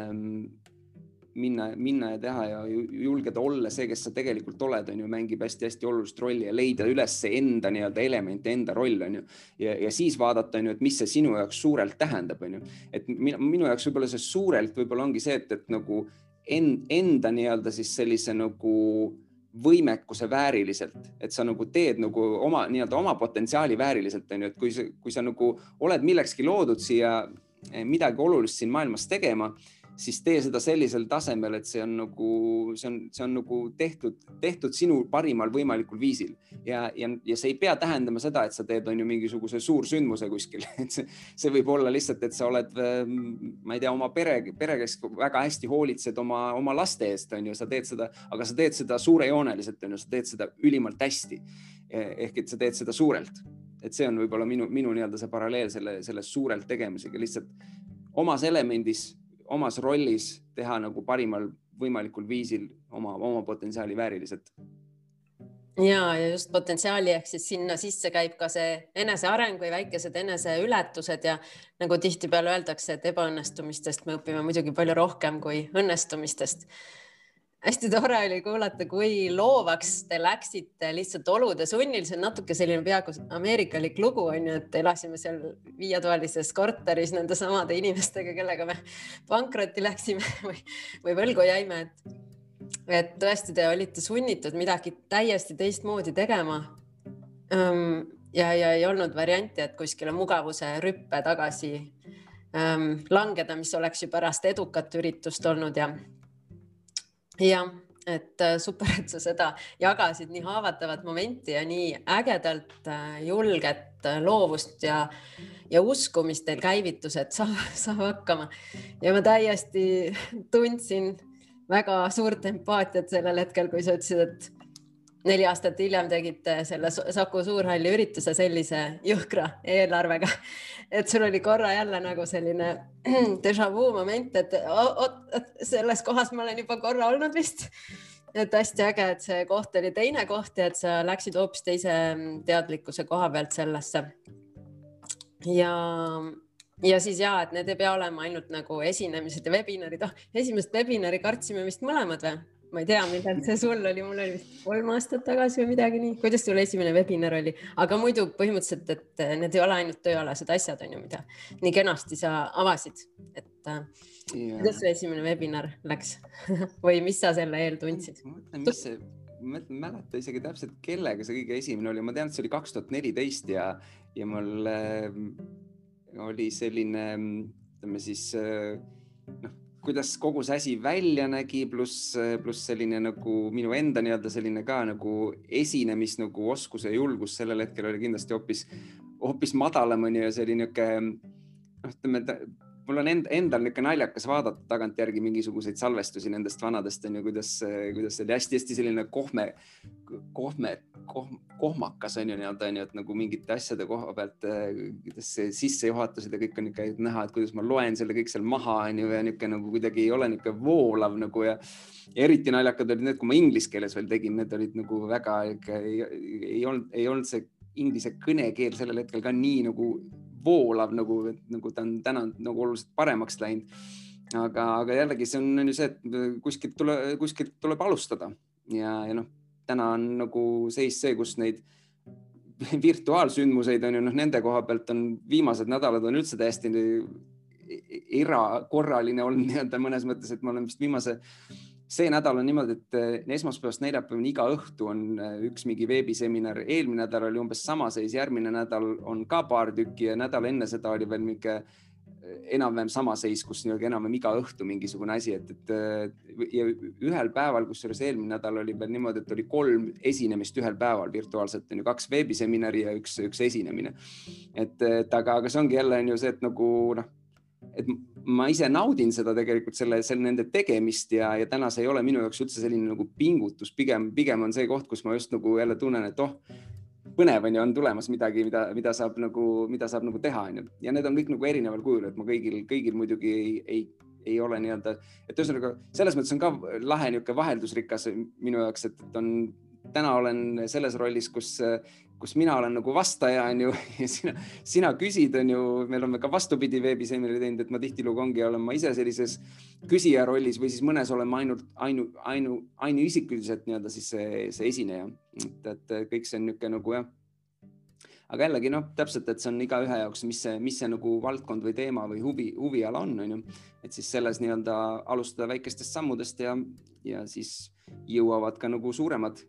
minna, minna ja teha ja julgeda olla see, kes sa tegelikult oled, on ju, mängib hästi-hästi olulist rolli ja leida üles enda nii-öelda element, enda roll on ju. ja, ja siis vaadata, on ju, et mis see sinu jaoks suurelt tähendab, on ju, et minu, minu jaoks võib-olla see suurelt võib-olla ongi see, et, et nagu en, enda nii-öelda siis sellise nagu võimekuse vääriliselt, et sa nagu teed nagu oma nii-öelda oma potentsiaali vääriliselt, on ju, et kui sa, kui sa nagu oled millekski loodud siia eh, midagi olulist siin maailmas tegema siis tee seda sellisel tasemel, et see on nagu, see on, see on nagu tehtud, tehtud sinu parimal võimalikul viisil. Ja, ja, ja see ei pea tähendama seda, et sa teed, on ju mingisuguse suursündmuse kuskil, *laughs* et see, see võib olla lihtsalt, et sa oled, ma ei tea, oma pere, pere, kes väga hästi hoolitsed oma, oma laste eest, on ju, sa teed seda, aga sa teed seda suurejooneliselt, on ju, sa teed seda ülimalt hästi. ehk et sa teed seda suurelt, et see on võib-olla minu, minu nii-öelda see paralleel selle, selle suurelt tegemisega. Lihtsalt omas elemendis omas rollis teha nagu parimal võimalikul viisil oma, oma potentsiaali vääriliselt. ja, ja just potentsiaali ehk siis sinna sisse käib ka see eneseareng või väikesed eneseületused ja nagu tihtipeale öeldakse, et ebaõnnestumistest me õpime muidugi palju rohkem kui õnnestumistest hästi tore oli kuulata, kui loovaks te läksite lihtsalt olude sunnil, see on natuke selline peaaegu ameerikalik lugu on ju, et elasime seal viietoalises korteris nende samade inimestega, kellega me pankrotti läksime *laughs* või, või võlgu jäime, et, et tõesti, te olite sunnitud midagi täiesti teistmoodi tegema. ja, ja ei olnud varianti, et kuskile mugavuse rüppe tagasi langeda, mis oleks ju pärast edukat üritust olnud ja jah, et äh, super, et sa seda jagasid nii haavatavat momenti ja nii ägedalt äh, julget äh, loovust ja, ja usku, mis teil käivitus, et saab, saab hakkama. ja ma täiesti tundsin väga suurt empaatiat sellel hetkel, kui sa ütlesid, et neli aastat hiljem tegite selle Saku Suurhalli ürituse sellise jõhkra eelarvega. *laughs* et sul oli korra jälle nagu selline *clears throat* déjà vu moment, et oot, selles kohas ma olen juba korra olnud vist. et hästi äge, et see koht oli teine koht ja et sa läksid hoopis teise teadlikkuse koha pealt sellesse. ja ja siis ja, et need ei pea olema ainult nagu esinemised ja webinarid, oh esimest webinari kartsime vist mõlemad või? Ma ei tea, millal see sul oli, mul oli vist kolm aastat tagasi või midagi nii. kuidas sul esimene webinar oli, aga muidu põhimõtteliselt, et need ei ole ainult tööalased asjad, on ju, mida nii kenasti sa avasid, et yeah. kuidas su esimene webinar läks *laughs* või mis sa selle eel tundsid? ma mõtlen, mis see, ma ei mäleta isegi täpselt, kellega see kõige esimene oli, ma tean, et see oli kaks tuhat neliteist ja, ja mul äh, oli selline, ütleme siis äh, noh kuidas kogu see asi välja nägi, pluss, pluss selline nagu minu enda nii-öelda selline ka nagu esinemis nagu oskus ja julgus sellel hetkel oli kindlasti hoopis, hoopis madalam onju ja see oli niisugune noh, ütleme mul on end, endal niisugune naljakas vaadata tagantjärgi mingisuguseid salvestusi nendest vanadest on ju, kuidas, kuidas see oli hästi-hästi selline kohme, kohme koh,, kohmakas on ju nii-öelda on ju, et nagu mingite asjade koha pealt, kuidas see sissejuhatused ja kõik on ikka näha, et kuidas ma loen selle kõik seal maha on ju ja niisugune nagu kuidagi ei ole niisugune voolav nagu ja, ja eriti naljakad olid need, kui ma inglise keeles veel tegin, need olid nagu väga ikka ei, ei olnud, ei olnud see inglise kõnekeel sellel hetkel ka nii nagu voolav nagu, nagu ta on täna nagu oluliselt paremaks läinud. aga, aga jällegi see on, on ju see, et kuskilt tule, kuskilt tuleb alustada ja, ja noh, täna on nagu seis see, kus neid *laughs* virtuaalsündmuseid on ju noh, nende koha pealt on viimased nädalad on üldse täiesti erakorraline olnud nii-öelda mõnes mõttes, et ma olen vist viimase see nädal on niimoodi, et eh, esmaspäevast neljapäevani iga õhtu on eh, üks mingi veebiseminar, eelmine nädal oli umbes sama seis, järgmine nädal on ka paar tükki ja nädal enne seda oli veel mingi enam-vähem sama seis, kus nii-öelda enam-vähem iga õhtu mingisugune asi, et, et ja ühel päeval, kusjuures eelmine nädal oli veel niimoodi, et oli kolm esinemist ühel päeval virtuaalselt on ju kaks veebiseminari ja üks, üks esinemine. et, et aga, aga see ongi jälle on ju see, et nagu noh, et ma ise naudin seda tegelikult selle, selle nende tegemist ja, ja täna see ei ole minu jaoks üldse selline nagu pingutus, pigem, pigem on see koht, kus ma just nagu jälle tunnen, et oh põnev on ju, on tulemas midagi, mida, mida saab nagu, mida saab nagu teha, on ju. ja need on kõik nagu erineval kujul, et ma kõigil, kõigil muidugi ei, ei, ei ole nii-öelda, et ühesõnaga selles mõttes on ka lahe niisugune vaheldusrikas minu jaoks, et on, täna olen selles rollis, kus kus mina olen nagu vastaja, on ju, *laughs* ja sina, sina küsid, on ju, me oleme ka vastupidi veebiseminari teinud, et ma tihtilugu ongi, olen ma ise sellises küsija rollis või siis mõnes oleme ainult ainu, ainu, ainuisikuliselt nii-öelda siis see, see esineja, et, et kõik see on niisugune nagu jah aga jällegi noh, täpselt, et see on igaühe jaoks, mis see, mis see nagu valdkond või teema või huvi, huviala on, on ju. et siis selles nii-öelda alustada väikestest sammudest ja, ja siis jõuavad ka nagu suuremad,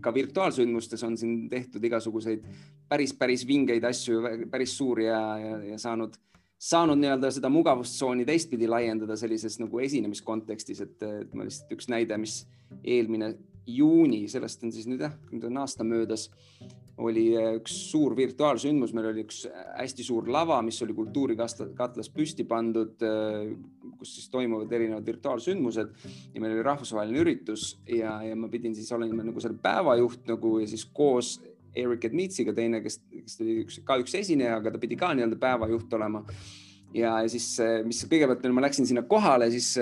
ka virtuaalsündmustes on siin tehtud igasuguseid päris, päris vingeid asju, päris suuri ja, ja, ja saanud, saanud nii-öelda seda mugavustsooni teistpidi laiendada sellises nagu esinemiskontekstis, et, et ma lihtsalt üks näide, mis eelmine juuni, sellest on siis nüüd jah, nüüd on aasta möödas, oli äh, üks suur virtuaalsündmus, meil oli üks hästi suur lava, mis oli kultuurikatlas püsti pandud, äh, kus siis toimuvad erinevad virtuaalsündmused. Ja meil oli rahvusvaheline üritus ja, ja ma pidin siis olema nagu selle päevajuht nagu ja siis koos Eric Edmitsiga teine, kes, kes oli üks, ka üks esineja, aga ta pidi ka nii-öelda päevajuht olema. Ja siis, mis kõigepealt ma läksin sinna kohale, siis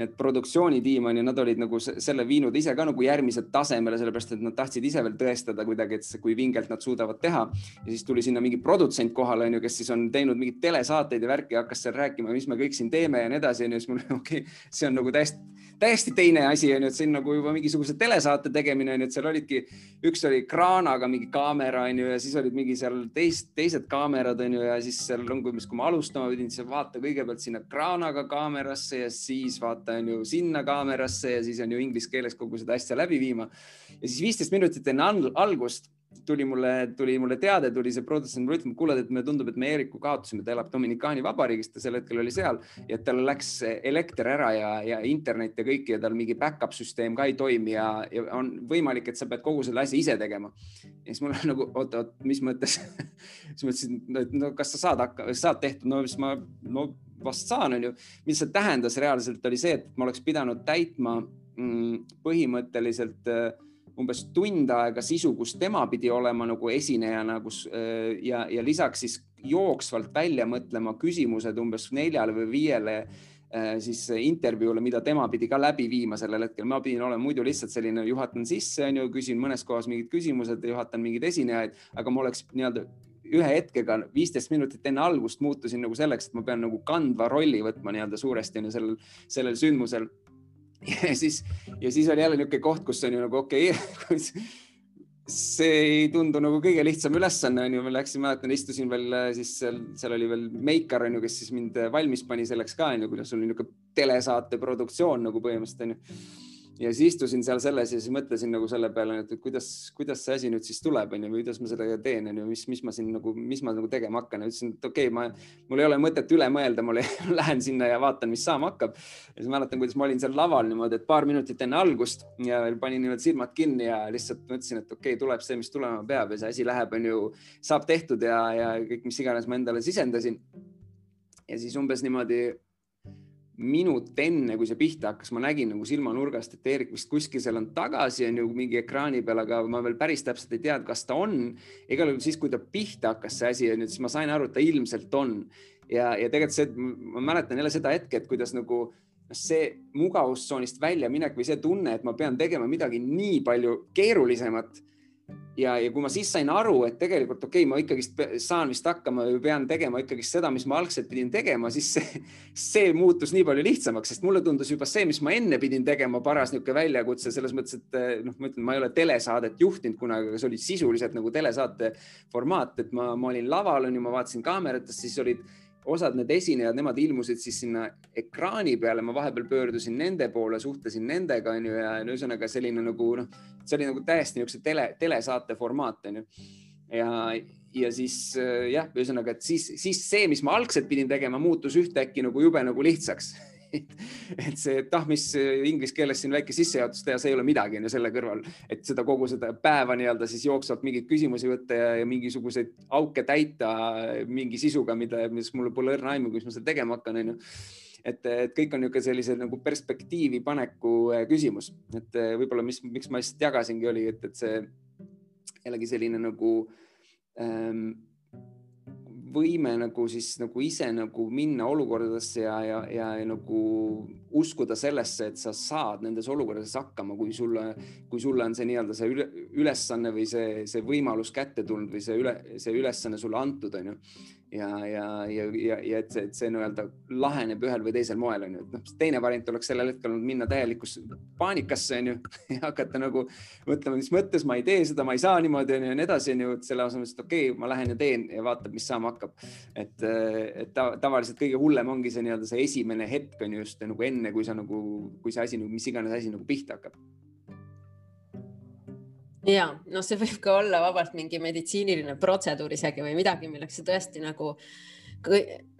need produktsioonitiim on ju, nad olid nagu selle viinud ise ka nagu järgmisele tasemele, sellepärast et nad tahtsid ise veel tõestada kuidagi, et kui vingelt nad suudavad teha. ja siis tuli sinna mingi produtsent kohale, on ju, kes siis on teinud mingeid telesaateid ja värki, hakkas seal rääkima, mis me kõik siin teeme ja nii edasi, on ju, siis mul *laughs* okei okay,, see on nagu täiesti täiesti teine asi on ju, et see on nagu juba mingisuguse telesaate tegemine on ju, et seal olidki, üks oli kraanaga mingi kaamera on ju ja siis olid mingi seal teist, teised kaamerad on ju ja siis seal on, kui ma alustama pidin, siis vaata kõigepealt sinna kraanaga kaamerasse ja siis vaata on ju sinna kaamerasse ja siis on ju inglise keeles kogu seda asja läbi viima. ja siis viisteist minutit enne algust tuli mulle, tuli mulle teade, tuli see produtsent mulle ütlema, kuule, et mulle tundub, et me Eeriku kaotasime, ta elab Dominikaani Vabariigis, ta sel hetkel oli seal ja tal läks elekter ära ja, ja internet ja kõik ja tal mingi back-up süsteem ka ei toimi ja, ja on võimalik, et sa pead kogu selle asja ise tegema. ja siis mul on *laughs* nagu oot, oot, mis mõttes *laughs* siis mõtlesin, et no kas sa saad saad tehtud, no siis ma, no vast saan, onju. mis see tähendas reaalselt oli see, et ma oleks pidanud täitma mm, põhimõtteliselt äh, umbes tund aega sisu, kus tema pidi olema nagu esinejana, kus äh, ja, ja lisaks siis jooksvalt välja mõtlema küsimused umbes neljale või viiele äh, siis intervjuule, mida tema pidi ka läbi viima sellel hetkel. ma pidin olema muidu lihtsalt selline, juhatan sisse, onju, küsin mõnes kohas mingid küsimused, juhatan mingeid esinejaid, aga ma oleks nii-öelda ühe hetkega viisteist minutit enne algust muutusin nagu selleks, et ma pean nagu kandva rolli võtma nii-öelda suuresti on ju sellel, sellel sündmusel. Ja siis, ja siis oli jälle niisugune koht, kus on ju nagu okei *laughs* okay, see ei tundu nagu kõige lihtsam ülesanne on ju, ma läksin, mäletan, istusin veel äh, siis seal, seal oli veel Meikar on ju, kes siis mind valmis pani selleks ka on ju, kuidas sul niisugune telesaate produktsioon nagu põhimõtteliselt on ju ja siis istusin seal selles ja siis mõtlesin nagu selle peale, et kuidas, kuidas see asi nüüd siis tuleb, onju, või kuidas ma sellega teen, onju, mis, mis ma siin nagu, mis ma nagu tegema hakkan ja ütlesin, et okei okay,, ma, mul ei ole mõtet üle mõelda, mul *laughs* lähen sinna ja vaatan, mis saama hakkab. ja siis mäletan, kuidas ma olin seal laval niimoodi, et paar minutit enne algust ja panin niimoodi silmad kinni ja lihtsalt mõtlesin, et okei okay,, tuleb see, mis tulema peab ja see asi läheb, onju, saab tehtud ja, ja kõik, mis iganes ma endale sisendasin. ja siis umbes niimoodi minut enne, kui see pihta hakkas, ma nägin nagu silmanurgast, et Eerik vist kuskil seal on tagasi, on ju mingi ekraani peal, aga ma veel päris täpselt ei teadnud, kas ta on. igal juhul siis, kui ta pihta hakkas, see asi on ju, siis ma sain aru, et ta ilmselt on. ja, ja tegelikult see, ma mäletan jälle seda hetke, et kuidas nagu noh, see mugavustsoonist väljaminek või see tunne, et ma pean tegema midagi nii palju keerulisemat ja, ja kui ma siis sain aru, et tegelikult okei okay,, ma ikkagist saan vist hakkama või pean tegema ikkagist seda, mis ma algselt pidin tegema, siis see, see muutus nii palju lihtsamaks, sest mulle tundus juba see, mis ma enne pidin tegema, paras niisugune väljakutse selles mõttes, et eh, noh, ma ütlen, ma ei ole telesaadet juhtinud kunagi, aga see oli sisuliselt nagu telesaate formaat, et ma, ma olin laval, on ju, ma vaatasin kaameratest, siis olid osad need esinejad, nemad ilmusid siis sinna ekraani peale, ma vahepeal pöördusin nende poole, suhtlesin nendega, onju, ja no ühesõnaga selline nagu noh, see oli nagu täiesti niisuguse tele, telesaate formaat, onju. ja, ja siis jah, ühesõnaga, et siis, siis see, mis ma algselt pidin tegema, muutus ühtäkki nagu jube nagu lihtsaks *laughs* *laughs* et see, et ah, mis inglise keeles siin väike sissejuhatus teha, see ei ole midagi on ju selle kõrval, et seda kogu seda päeva nii-öelda siis jooksvalt mingeid küsimusi võtta ja, ja mingisuguseid auke täita mingi sisuga, mida, mis mul pole õrna aimu, kuidas ma seda tegema hakkan, onju et, et kõik on niisugune sellise nagu perspektiivi paneku küsimus, et võib-olla, mis, miks ma lihtsalt jagasingi, oli, et, et see jällegi selline nagu ähm, võime nagu siis nagu ise nagu minna olukordadesse ja, ja, ja, ja nagu uskuda sellesse, et sa saad nendes olukordades hakkama, kui sulle, kui sulle on see nii-öelda see üle, ülesanne või see, see võimalus kätte tulnud või see üle, see ülesanne sulle antud, onju ja, ja, ja, ja, ja et see, et see nii-öelda laheneb ühel või teisel moel onju, et noh, teine variant oleks sellel hetkel olnud minna täielikusse paanikasse onju *laughs* ja hakata nagu mõtlema, mis mõttes ma ei tee seda, ma ei saa niimoodi onju ja nii edasi onju, et selle asemel, et okei okay,, ma lähen ja teen ja vaatab, mis saama hakkab. et, et ta, tavaliselt kõige hullem ongi see nii-öelda see esimene hetk on just nagu enne, kui sa nagu, kui see asi nagu, mis iganes asi nagu pihta hakkab ja noh, see võib ka olla vabalt mingi meditsiiniline protseduur isegi või midagi, milleks sa tõesti nagu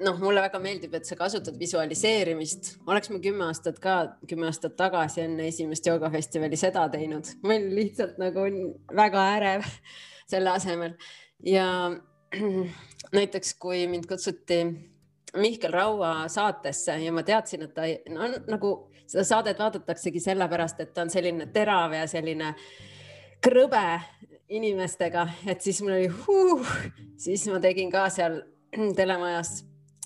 noh, mulle väga meeldib, et sa kasutad visualiseerimist, oleks ma kümme aastat ka, kümme aastat tagasi enne esimest joogafestivali seda teinud, ma olin lihtsalt nagu väga ärev *laughs* selle asemel. Ja *clears throat* näiteks kui mind kutsuti Mihkel Raua saatesse ja ma teadsin, et ta no, nagu seda saadet vaadataksegi sellepärast, et ta on selline terav ja selline äh, krõbe inimestega, et siis mul oli huh, siis ma tegin ka seal *clears throat* telemajas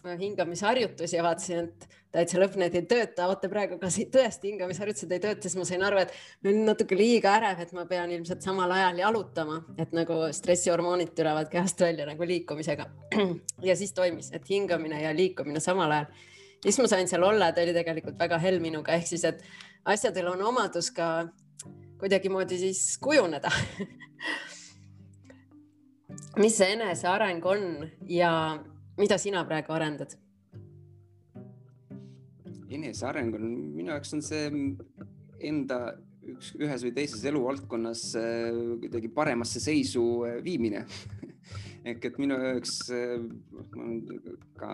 hingamisharjutusi ja vaatasin, et täitsa lõpp, need ei tööta, oota praegu, kas tõesti hingamisharjutused ei tööta, siis ma sain aru, et ma olin natuke liiga ärev, et ma pean ilmselt samal ajal jalutama, et nagu stressihormoonid tulevad kehast välja nagu liikumisega. *clears throat* ja siis toimis, et hingamine ja liikumine samal ajal. ja siis ma sain seal olla, ta oli tegelikult väga hell minuga, ehk siis, et asjadel on omadus ka kuidagimoodi siis kujuneda mis see eneseareng on ja mida sina praegu arendad? eneseareng on minu jaoks on see enda üks, ühes või teises eluvaldkonnas äh, kuidagi paremasse seisu äh, viimine ehk et minu jaoks äh, ka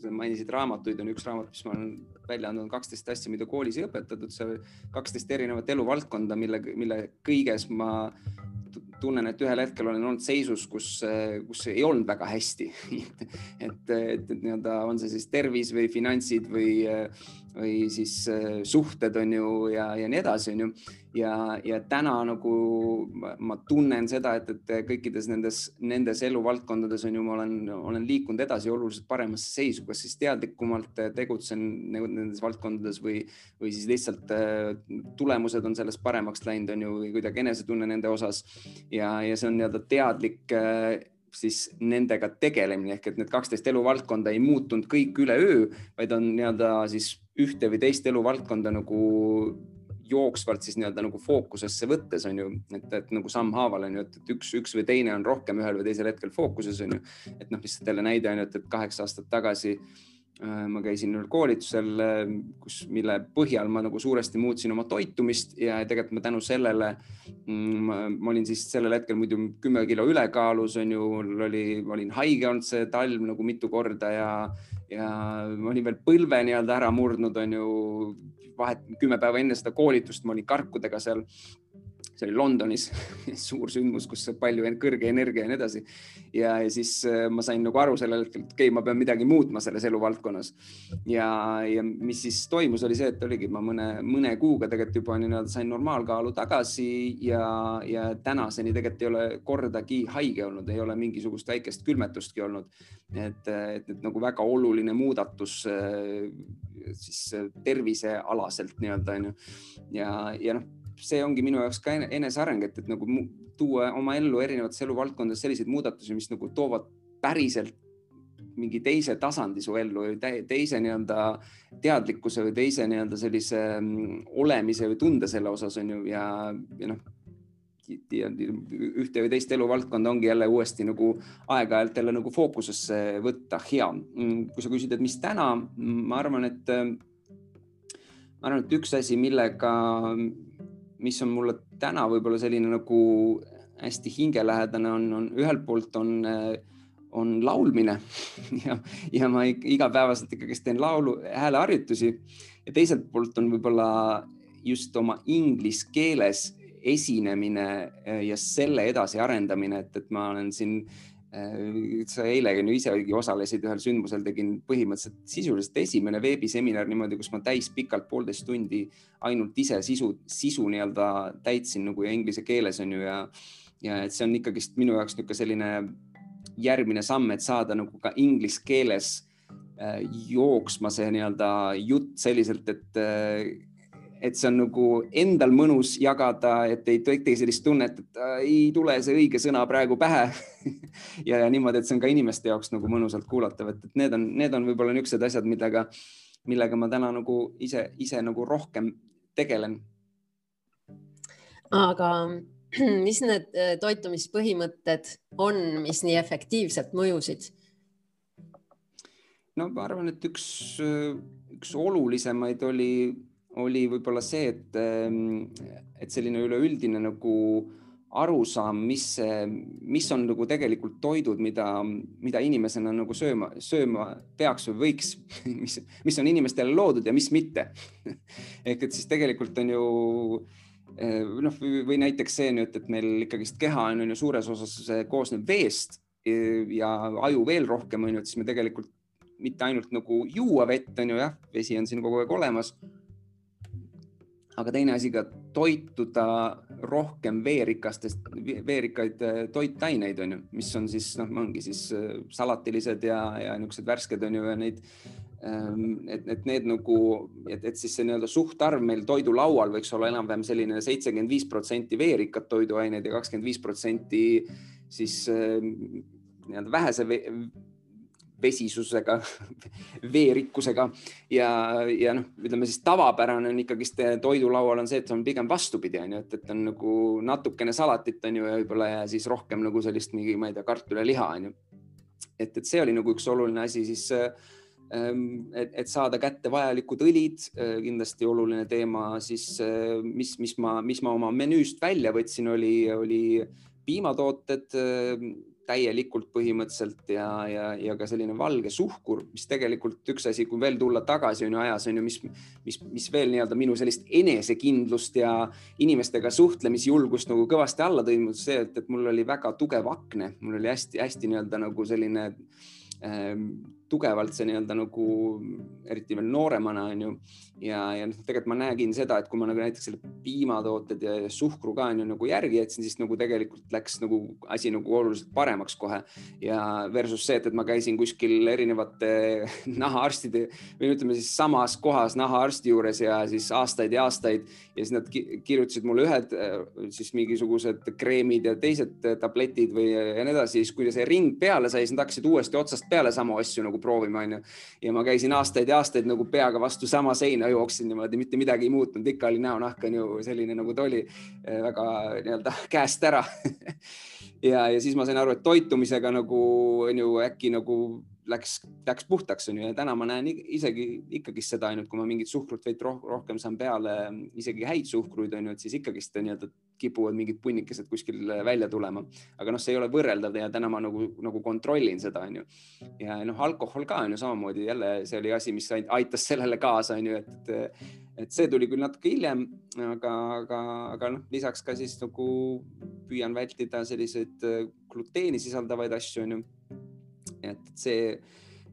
sa mainisid raamatuid, on üks raamat, mis ma olen välja andnud, kaksteist asja, mida koolis ei õpetatud, seal kaksteist erinevat eluvaldkonda, mille, mille kõiges ma tunnen, et ühel hetkel olen olnud seisus, kus, kus ei olnud väga hästi et, et, et nii-öelda on see siis tervis või finantsid või, või siis suhted on ju ja, ja nii edasi, on ju ja, ja täna nagu ma, ma tunnen seda, et, et kõikides nendes, nendes eluvaldkondades on ju, ma olen, olen liikunud edasi oluliselt paremasse seisu, kas siis teadlikumalt tegutsen nendes valdkondades või, või siis lihtsalt tulemused on sellest paremaks läinud, on ju, või kuidagi enesetunne nende osas. Ja, ja see on nii-öelda teadlik äh, siis nendega tegelemine ehk et need kaksteist eluvaldkonda ei muutunud kõik üleöö, vaid on nii-öelda siis ühte või teist eluvaldkonda nagu jooksvalt siis nii-öelda nagu fookusesse võttes on ju, et, et nagu sammhaaval on ju, et, üks, üks või teine on rohkem ühel või teisel hetkel fookuses on ju. et noh, lihtsalt jälle näide on ju, et kaheksa aastat tagasi äh, ma käisin ühel koolitusel, äh, kus, mille põhjal ma nagu suuresti muutsin oma toitumist ja tegelikult ma tänu sellele mm,, ma olin siis sellel hetkel muidu kümme kilo ülekaalus on ju, mul oli, ma olin haige olnud see talv nagu mitu korda ja, ja ma olin veel põlve nii-öelda ära murdnud, on ju, vahet kümme päeva enne seda koolitust ma olin karkudega seal see oli Londonis *laughs* suur sündmus, kus palju kõrge energia ja nii edasi. ja, ja siis äh, ma sain nagu aru sellel hetkel, et okei okay,, ma pean midagi muutma selles eluvaldkonnas. ja, ja mis siis toimus, oli see, et oligi, ma mõne, mõne kuuga tegelikult juba nii-öelda sain normaalkaalu tagasi ja, ja tänaseni tegelikult ei ole kordagi haige olnud, ei ole mingisugust väikest külmetustki olnud. et, et, et nagu väga oluline muudatus äh, siis tervisealaselt nii-öelda onju ja, ja noh see ongi minu jaoks ka eneseareng, et, et nagu tuua oma ellu erinevates eluvaldkondades selliseid muudatusi, mis nagu toovad päriselt mingi teise tasandi su ellu või teise nii-öelda teadlikkuse või teise nii-öelda sellise mm, olemise või tunde selle osas on ju ja, ja noh ühte või teist eluvaldkonda ongi jälle uuesti nagu aeg-ajalt jälle nagu fookusesse võtta hea. Mm, kui sa küsid, et mis täna, ma arvan, et ma arvan, et üks asi, millega mis on mulle täna võib-olla selline nagu hästi hingelähedane on, on ühelt poolt on, on laulmine. *laughs* Ja, ja ma igapäevaselt ikkagist teen laulu, hääleharjutusi. Ja teiselt poolt on võib-olla just oma inglise keeles esinemine ja selle edasiarendamine, et, et ma olen siin Äh, sa eile ju isegi osalesid ühel sündmusel, tegin põhimõtteliselt sisuliselt esimene veebiseminar niimoodi, kus ma täispikalt poolteist tundi ainult ise sisu, sisu nii-öelda täitsin nagu inglise keeles on ju ja, ja et see on ikkagist minu jaoks niisugune selline järgmine samm, et saada nagu ka inglise keeles äh, jooksma see nii-öelda jutt selliselt, et äh, et see on nagu endal mõnus jagada, et ei teki sellist tunnet, et äh, ei tule see õige sõna praegu pähe *laughs* ja, ja niimoodi, et see on ka inimeste jaoks nagu mõnusalt kuulatav, et, need on, need on võib-olla niisugused asjad, millega, millega ma täna nagu ise, ise nagu rohkem tegelen. aga *clears throat* mis need äh, toitumispõhimõtted on, mis nii efektiivselt mõjusid? no ma arvan, et üks, üks olulisemaid oli oli võib-olla see, et, ehm, et selline üleüldine nagu arusaam, mis, mis on nagu tegelikult toidud, mida, mida inimesena nagu sööma, sööma peaks või võiks, *laughs* mis, mis on inimestele loodud ja mis mitte. *laughs* Ehk et siis tegelikult on ju eh, noh, või näiteks see nüüd, et meil ikkagist keha on, ju suures osas koosneb veest ja aju veel rohkem on ju, et siis me tegelikult mitte ainult nagu juua vett on ju jah, vesi on siin kogu aeg olemas aga teine asi ka toituda rohkem veerikastest, veerikaid äh, toitaineid on ju, mis on siis noh, ongi siis äh, salatilised ja, ja niisugused värsked on ju ja neid ähm, et, et need nagu, et, et siis see nii-öelda suhtarv meil toidulaual võiks olla enam-vähem selline seitsekümmend viis protsenti veerikat toiduained ja kakskümmend viis protsenti siis äh, nii-öelda vähese vesisusega veerikkusega ja, ja noh, ütleme siis tavapärane on ikkagist toidulaual on see, et on pigem vastupidi, on ju, et, et on nagu natukene salatit on ju ja võib-olla ja siis rohkem nagu sellist mingi, ma ei tea, kartuliliha on ju. et, et see oli nagu üks oluline asi, siis ähm, et, et saada kätte vajalikud õlid, äh, kindlasti oluline teema, siis äh, mis, mis ma, mis ma oma menüüst välja võtsin, oli, oli piimatooted täielikult põhimõtteliselt ja, ja, ja ka selline valge suhkur, mis tegelikult üks asi, kui veel tulla tagasi on ju ajas on ju, mis, mis, mis veel nii-öelda minu sellist enesekindlust ja inimestega suhtlemisjulgust nagu kõvasti alla tõi, see, et, et mul oli väga tugev akne, mul oli hästi-hästi nii-öelda nagu selline ähm, tugevalt see nii-öelda nagu eriti veel nooremana on ju ja, ja noh, tegelikult ma nägin seda, et kui ma nagu näiteks selle piimatooted ja suhkru ka on ju nagu järgi jätsin, siis nagu tegelikult läks nagu asi nagu oluliselt paremaks kohe. Ja versus see, et, et ma käisin kuskil erinevate *laughs* nahaarstide või ütleme siis samas kohas nahaarsti juures ja siis aastaid ja aastaid. Ja siis nad kirjutasid mulle ühed siis mingisugused kreemid ja teised tabletid või ja nii edasi, siis kui see ring peale sai, siis nad hakkasid uuesti otsast peale samu asju nagu proovima onju. Ja ma käisin aastaid ja aastaid nagu peaga vastu sama seina jooksin niimoodi, mitte midagi ei muutunud, ikka oli näonahk on ju selline, nagu ta oli, väga nii-öelda käest ära. *laughs* Ja, ja siis ma sain aru, et toitumisega nagu on ju äkki nagu läks, läks puhtaks onju. Ja täna ma näen isegi ikkagist seda ainult, kui ma mingit suhkrut veidi rohkem saan peale, isegi häid suhkruid onju, et siis ikkagist nii-öelda kipuvad mingid punnikesed kuskil välja tulema. aga noh, see ei ole võrreldav ja täna ma nagu, nagu kontrollin seda onju. ja noh, alkohol ka onju samamoodi jälle see oli asi, mis aitas sellele kaasa onju, et, et, et see tuli küll natuke hiljem, aga, aga, aga noh, lisaks ka siis nagu püüan vältida selliseid gluteeni sisaldavaid asju onju et see,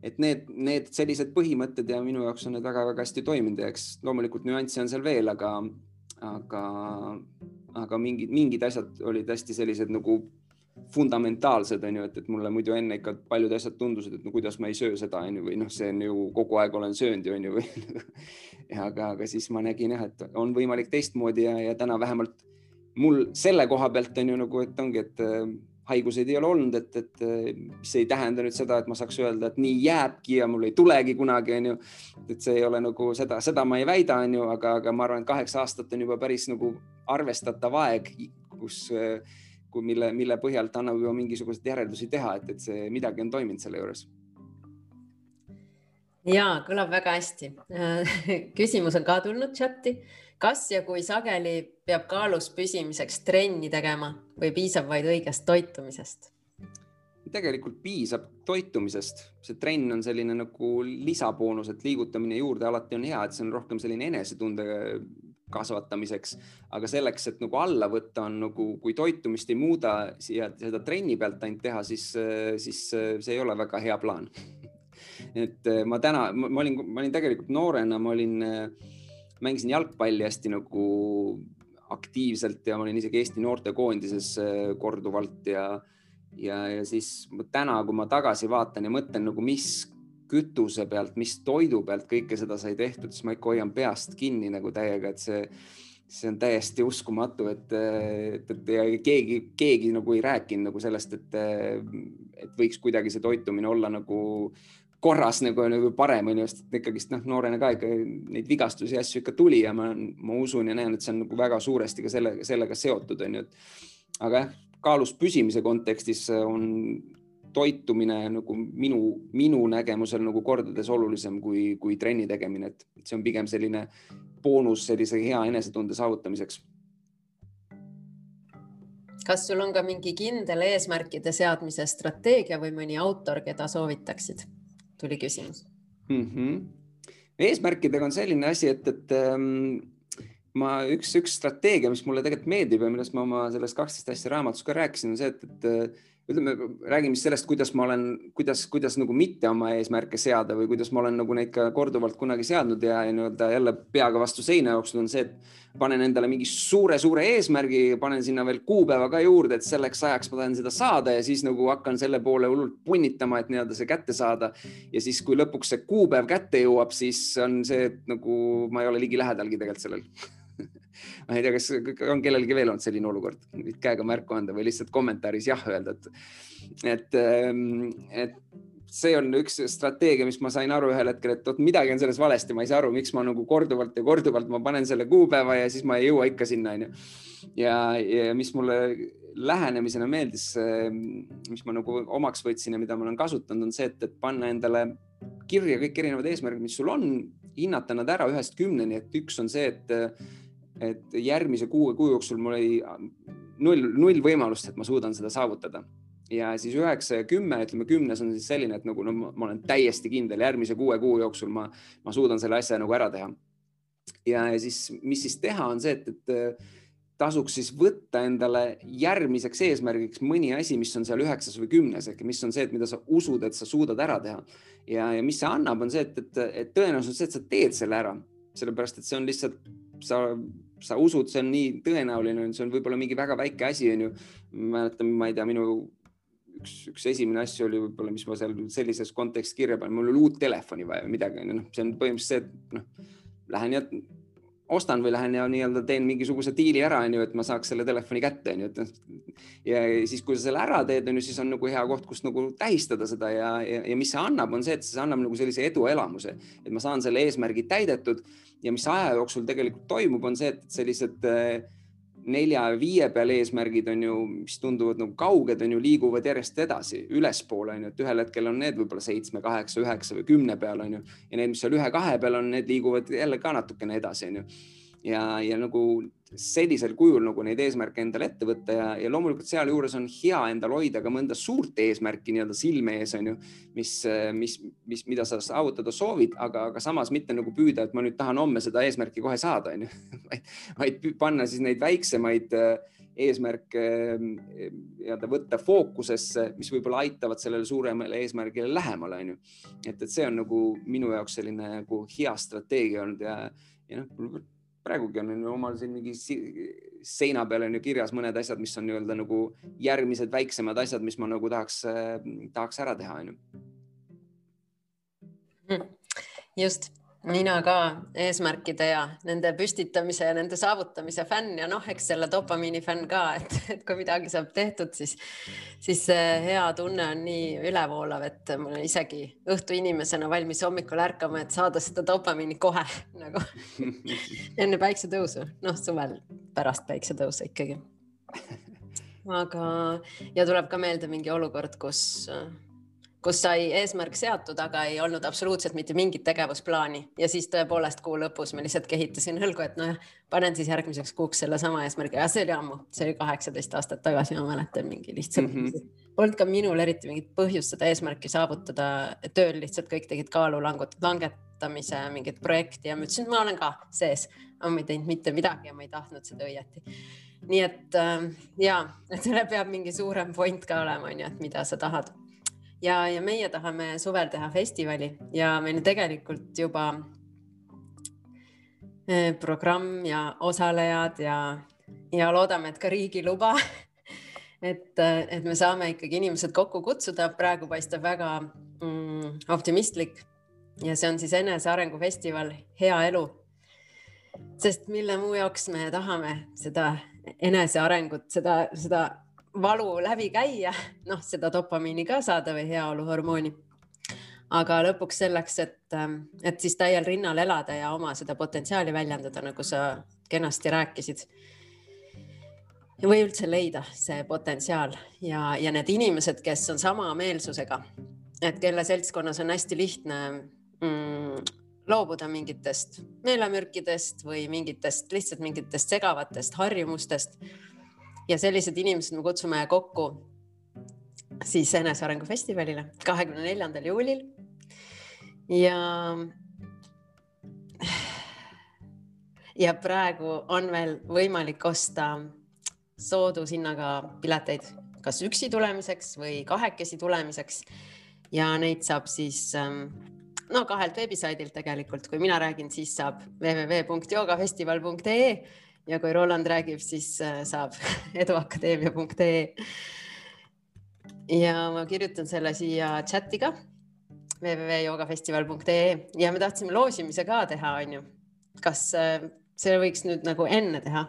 et need, need sellised põhimõtted ja minu jaoks on need väga-väga hästi toiminud ja eks loomulikult nüansse on seal veel, aga, aga, aga mingid, mingid asjad olid hästi sellised nagu fundamentaalsed on ju, et, et mulle muidu enne ikka paljud asjad tundusid, et no kuidas ma ei söö seda on ju, või noh, see on ju kogu aeg olen söönud ju on ju, või *laughs* aga, aga siis ma nägin jah, et on võimalik teistmoodi ja, ja täna vähemalt mul selle koha pealt on ju nagu, et ongi, et haiguseid ei ole olnud, et, et mis ei tähenda nüüd seda, et ma saaks öelda, et nii jääbki ja mul ei tulegi kunagi, onju. et see ei ole nagu seda, seda ma ei väida, onju, aga, aga ma arvan, et kaheksa aastat on juba päris nagu arvestatav aeg, kus, kui mille, mille põhjalt annab juba mingisuguseid järeldusi teha, et, et see midagi on toiminud selle juures ja kõlab väga hästi. *laughs* küsimus on ka tulnud chati. Kas ja kui sageli peab kaalus püsimiseks trenni tegema või piisab vaid õigest toitumisest? tegelikult piisab toitumisest, see trenn on selline nagu lisaboonus, et liigutamine juurde alati on hea, et see on rohkem selline enesetunde kasvatamiseks, aga selleks, et nagu alla võtta, on nagu, kui toitumist ei muuda ja seda trenni pealt ainult teha, siis, siis see ei ole väga hea plaan. *laughs* Et ma täna, ma olin, ma olin tegelikult noorena, ma olin, äh, mängisin jalgpalli hästi nagu aktiivselt ja ma olin isegi Eesti noortekoondises äh, korduvalt ja, ja, ja siis täna, kui ma tagasi vaatan ja mõtlen nagu, mis kütuse pealt, mis toidu pealt kõike seda sai tehtud, siis ma ikka hoian peast kinni nagu täiega, et see, see on täiesti uskumatu, et, et, et ja keegi, keegi nagu ei rääkinud nagu sellest, et, et võiks kuidagi see toitumine olla nagu korras nagu, nagu parem onju, sest ikkagist noh, noorena ka ikka neid vigastusi ja asju ikka tuli ja ma, ma usun ja näen, et see on nagu väga suuresti ka selle, sellega seotud onju, et aga jah, kaalus püsimise kontekstis on toitumine nagu minu, minu nägemusel nagu kordades olulisem kui, kui trenni tegemine, et see on pigem selline boonus sellise hea enesetunde saavutamiseks kas sul on ka mingi kindel eesmärkide seadmise strateegia või mõni autor, keda soovitaksid? Tuli küsimus mm. -hmm. eesmärkidega on selline asi, et, et ähm, ma üks, üks strateegia, mis mulle tegelikult meeldib ja millest ma oma selles kaksteist asja raamatus ka rääkisin, on see, et, et ütleme, räägime siis sellest, kuidas ma olen, kuidas, kuidas nagu mitte oma eesmärke seada või kuidas ma olen nagu neid ka korduvalt kunagi seadnud ja, ja nii-öelda jälle peaga vastu seina jooksnud, on see, et panen endale mingi suure-suure eesmärgi, panen sinna veel kuupäeva ka juurde, et selleks ajaks ma tahan seda saada ja siis nagu hakkan selle poole hullult punnitama, et nii-öelda see kätte saada. ja siis, kui lõpuks see kuupäev kätte jõuab, siis on see nagu ma ei ole ligilähedalgi tegelikult sellel ma ei tea, kas on kellelgi veel olnud selline olukord, käega märku anda või lihtsalt kommentaaris jah öelda, et, et, ähm, et see on üks strateegia, mis ma sain aru ühel hetkel, et oot, midagi on selles valesti, ma ei saa aru, miks ma nagu korduvalt ja korduvalt ma panen selle kuupäeva ja siis ma ei jõua ikka sinna, onju. ja, ja mis mulle lähenemisena meeldis, mis ma nagu omaks võtsin ja mida ma olen kasutanud, on see, et, et panna endale kirja kõik erinevad eesmärgid, mis sul on, hinnata nad ära ühest kümneni, et üks on see, et et järgmise kuue kuu jooksul mul oli null, null võimalust, et ma suudan seda saavutada. ja siis üheksa ja kümme, ütleme kümnes on siis selline, et nagu no ma olen täiesti kindel, järgmise kuue kuu jooksul ma, ma suudan selle asja nagu ära teha. ja, siis, mis siis teha, on see, et, et tasuks siis võtta endale järgmiseks eesmärgiks mõni asi, mis on seal üheksas või kümnes ehk mis on see, et mida sa usud, et sa suudad ära teha. ja, ja mis see annab, on see, et, et, et tõenäosus et sa teed selle ära, sellepärast et see on lihtsalt, sa sa usud, see on nii tõenäoline, see on võib-olla mingi väga väike asi, onju. mäletan, ma ei tea, minu üks, üks esimene asju oli võib-olla, mis ma seal sellises kontekstis kirja panin, mul oli uut telefoni vaja või midagi, onju, noh, see on põhimõtteliselt see, et noh, lähen ja ostan või lähen ja nii-öelda teen mingisuguse diili ära, onju, et ma saaks selle telefoni kätte, onju, et noh. ja siis, kui sa selle ära teed, onju, siis on nagu hea koht, kus nagu tähistada seda ja, ja, ja mis see annab, on see, et see annab nagu sellise eduelamuse, et ma saan selle eesmärgi täidetud ja mis aja jooksul tegelikult toimub, on see, et sellised äh, nelja ja viie peal eesmärgid on ju, mis tunduvad nagu kauged, on ju, liiguvad järjest edasi ülespoole, on ju, et ühel hetkel on need võib-olla seitsme, kaheksa, üheksa või kümne peal on ju ja need, mis seal ühe-kahe peal on, need liiguvad jälle ka natukene edasi, on ju ja, ja nagu sellisel kujul nagu neid eesmärke endale ette võtta ja, ja loomulikult sealjuures on hea endal hoida ka mõnda suurt eesmärki nii-öelda silme ees on ju, mis, mis, mis, mida sa saavutada soovid, aga, aga samas mitte nagu püüda, et ma nüüd tahan homme seda eesmärki kohe saada, on ju, *laughs* vaid, vaid panna siis neid väiksemaid äh, eesmärke äh, nii-öelda võtta fookusesse, mis võib-olla aitavad sellele suuremale eesmärgile lähemale, on ju. et, et see on nagu minu jaoks selline nagu hea strateegia olnud ja, ja noh praegugi on omal siin mingi seina peal on ju kirjas mõned asjad, mis on nii-öelda nagu järgmised väiksemad asjad, mis ma nagu tahaks, tahaks ära teha, onju. Hmm. just mina ka eesmärkide ja nende püstitamise ja nende saavutamise fänn ja noh, eks selle dopamiini fänn ka, et, et kui midagi saab tehtud, siis, siis see hea tunne on nii ülevoolav, et ma olen isegi õhtu inimesena valmis hommikul ärkama, et saada seda dopamiini kohe *laughs* nagu enne päiksetõusu, noh, suvel pärast päiksetõusu ikkagi. *laughs* aga, ja tuleb ka meelde mingi olukord, kus kus sai eesmärk seatud, aga ei olnud absoluutselt mitte mingit tegevusplaani. Ja siis tõepoolest kuu lõpus ma lihtsalt kehitasin õlgu, et nojah, panen siis järgmiseks kuuks sellesama eesmärgi. Ja see oli ammu, see oli kaheksateist aastat tagasi, ma mäletan mingi lihtsalt mm. -hmm. Polnud ka minul eriti mingit põhjust seda eesmärki saavutada, tööl lihtsalt kõik tegid kaalu langetamise mingit projekti ja ma ütlesin, et ma olen ka sees, aga ma ei teinud mitte midagi ja ma ei tahtnud seda õieti. Nii et äh, ja, et sellel peab mingi suurem point ka olema, onju, et mida sa tahad ja, ja meie tahame suvel teha festivali ja meil tegelikult juba eh, programm ja osalejad ja, ja loodame, et ka riigi luba *laughs* et, et me saame ikkagi inimesed kokku kutsuda, praegu paistab väga mm, optimistlik ja see on siis enesearengu festival Hea elu. sest mille muu jaoks me tahame seda enesearengut, seda, seda valu läbi käia, noh, seda dopamiini ka saada või heaoluhormooni. aga lõpuks selleks, et, ähm, et siis täiel rinnal elada ja oma seda potentsiaali väljendada, nagu sa kenasti rääkisid. või üldse leida see potentsiaal ja, ja need inimesed, kes on sama meelsusega, et kelle seltskonnas on hästi lihtne mm, loobuda mingitest meelemürkidest või mingitest lihtsalt mingitest segavatest harjumustest ja sellised inimesed me kutsume kokku siis enesearengu festivalile kahekümne neljandal juulil. ja, ja praegu on veel võimalik osta soodushinnaga pileteid, kas üksi tulemiseks või kahekesi tulemiseks. ja neid saab siis ähm, no kahelt veebisaidilt tegelikult, kui mina räägin, siis saab www.joogafestival.ee ja kui Roland räägib, siis äh, saab *laughs* eduakadeemia.ee. ja ma kirjutan selle siia chati ka www.joogafestival.ee ja me tahtsime loosimise ka teha, onju. kas äh, see võiks nüüd nagu enne teha?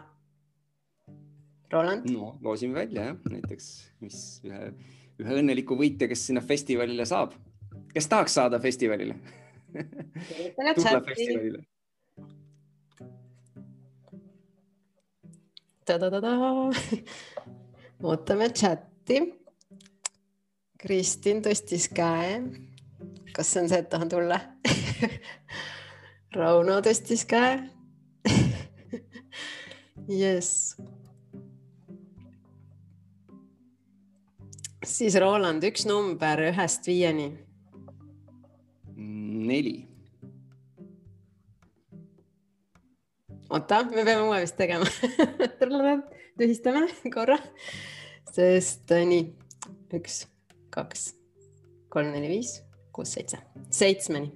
Roland? no loosime välja jah, näiteks, mis ühe, ühe õnneliku võitja, kes sinna festivalile saab, kes tahaks saada festivalile *laughs* tule festivalile *laughs* ootame chati. Kristin tõstis käe. kas see on see, et tahan tulla *laughs* Rauno tõstis käe *laughs* jess. siis Roland, üks number ühest viieni. neli oota, me peame uue vist tegema *laughs* tühistame korra, sest äh, nii üks, kaks, kolm, neli, viis, kuus, seitse, seitsmeni.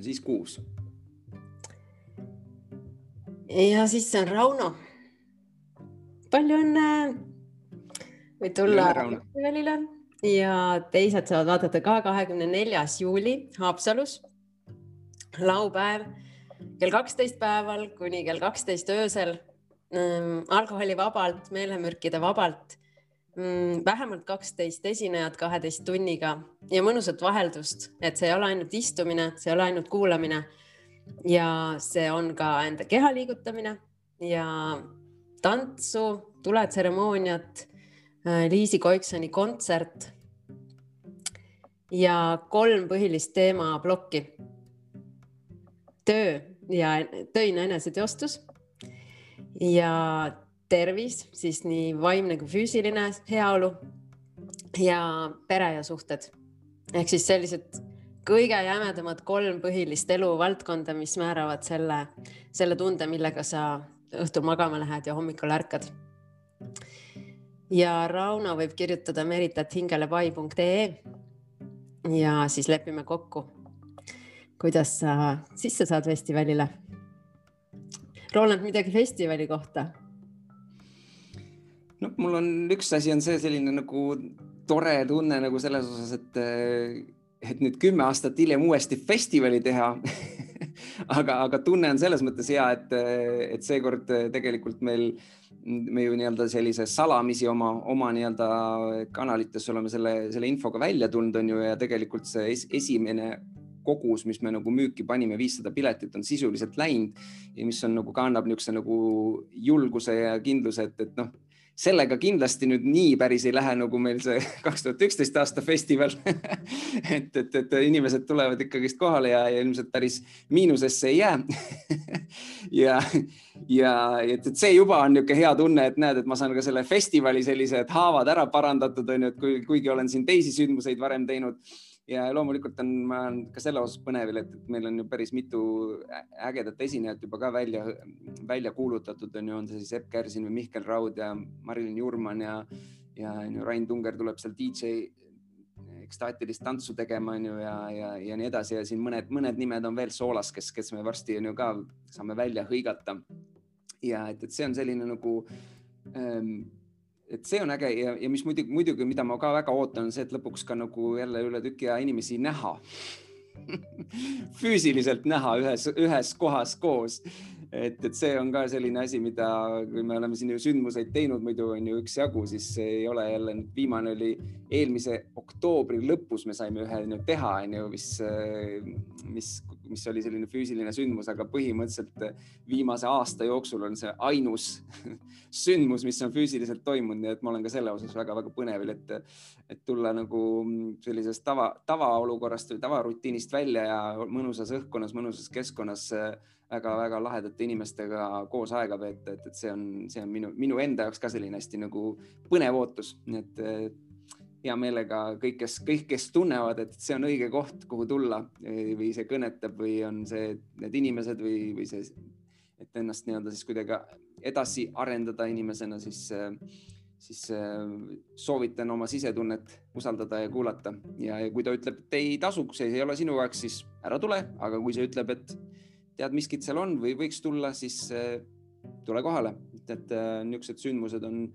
siis kuus. ja siis on Rauno. palju õnne. võid tulla festivalile ja teised saavad vaadata ka kahekümne neljas juuli Haapsalus, laupäev kell kaksteist päeval kuni kell kaksteist öösel ähm, alkoholivabalt, meelemürkide vabalt mm,. vähemalt kaksteist esinejat kaheteist tunniga ja mõnusat vaheldust, et see ei ole ainult istumine, see ei ole ainult kuulamine. ja see on ka enda keha liigutamine ja tantsu, tuletseremooniat, äh, Liisi Koiksoni kontsert ja kolm põhilist teemaplokki. töö ja töine eneseteostus ja tervis, siis nii vaimne kui füüsiline heaolu ja pere ja suhted. Ehk siis sellised kõige jämedamad kolm põhilist eluvaldkonda, mis määravad selle, selle tunde, millega sa õhtul magama lähed ja hommikul ärkad. ja Rauno võib kirjutada meritathingelepie.ee ja siis lepime kokku kuidas sa sisse saad festivalile? Roland, midagi festivali kohta? no mul on üks asi on see selline nagu tore tunne nagu selles osas, et, et nüüd kümme aastat hiljem uuesti festivali teha *laughs* aga, aga tunne on selles mõttes hea, et, et seekord tegelikult meil, me ju nii-öelda sellise salamisi oma, oma nii-öelda kanalites oleme selle, selle infoga välja tulnud, on ju, ja tegelikult see es, esimene kogus, mis me nagu müüki panime, viissada piletit on sisuliselt läinud ja mis on nagu, kannab niisuguse nagu julguse ja kindluse, et, et noh, sellega kindlasti nüüd nii päris ei lähe, nagu meil see *laughs* kaks tuhat üksteist aasta festival *laughs* et, et, et inimesed tulevad ikkagist kohale ja, ja ilmselt päris miinusesse ei jää *laughs* ja, ja et, et see juba on niisugune hea tunne, et näed, et ma saan ka selle festivali sellised haavad ära parandatud, on ju, et kui, kuigi olen siin teisi sündmuseid varem teinud ja loomulikult on, ma olen ka selle osas põnevil, et meil on ju päris mitu ägedat esinejat juba ka välja, välja kuulutatud, on ju, on see siis Epp Kärsin või Mihkel Raud ja Marilyn Jurman ja, ja on ju Rain Tunger tuleb seal DJ ekstaatilist tantsu tegema, on ju, ja, ja, ja nii edasi ja siin mõned, mõned nimed on veel soolas, kes, kes me varsti on ju ka saame välja hõigata. ja et, et see on selline nagu ähm, et see on äge ja, ja mis muidugi, muidugi, mida ma ka väga ootan, on see, et lõpuks ka nagu jälle üle tüki aja inimesi näha. *laughs* Füüsiliselt näha ühes, ühes kohas koos et, et see on ka selline asi, mida, kui me oleme siin ju sündmuseid teinud muidu on ju üksjagu, siis ei ole jälle, viimane oli eelmise oktoobri lõpus me saime ühe no, teha, on ju, mis, mis, mis oli selline füüsiline sündmus, aga põhimõtteliselt viimase aasta jooksul on see ainus *laughs* sündmus, mis on füüsiliselt toimunud, nii et ma olen ka selle osas väga-väga põnevil, et, et tulla nagu sellisest tava, tavaolukorrast või tavarutiinist välja ja mõnusas õhkkonnas, mõnusas keskkonnas väga-väga lahedate inimestega koos aega veeta, et, et see on, see on minu, minu enda jaoks ka selline hästi nagu põnev ootus, nii et hea meelega kõik, kes, kõik, kes tunnevad, et see on õige koht, kuhu tulla või see kõnetab või on see, need inimesed või, või see, et ennast nii-öelda siis kuidagi edasi arendada inimesena, siis, siis soovitan oma sisetunnet usaldada ja kuulata. Ja, ja kui ta ütleb, et ei tasu, see ei ole sinu jaoks, siis ära tule, aga kui see ütleb, et tead, miskit seal on või võiks tulla, siis äh, tule kohale, et äh, niisugused sündmused on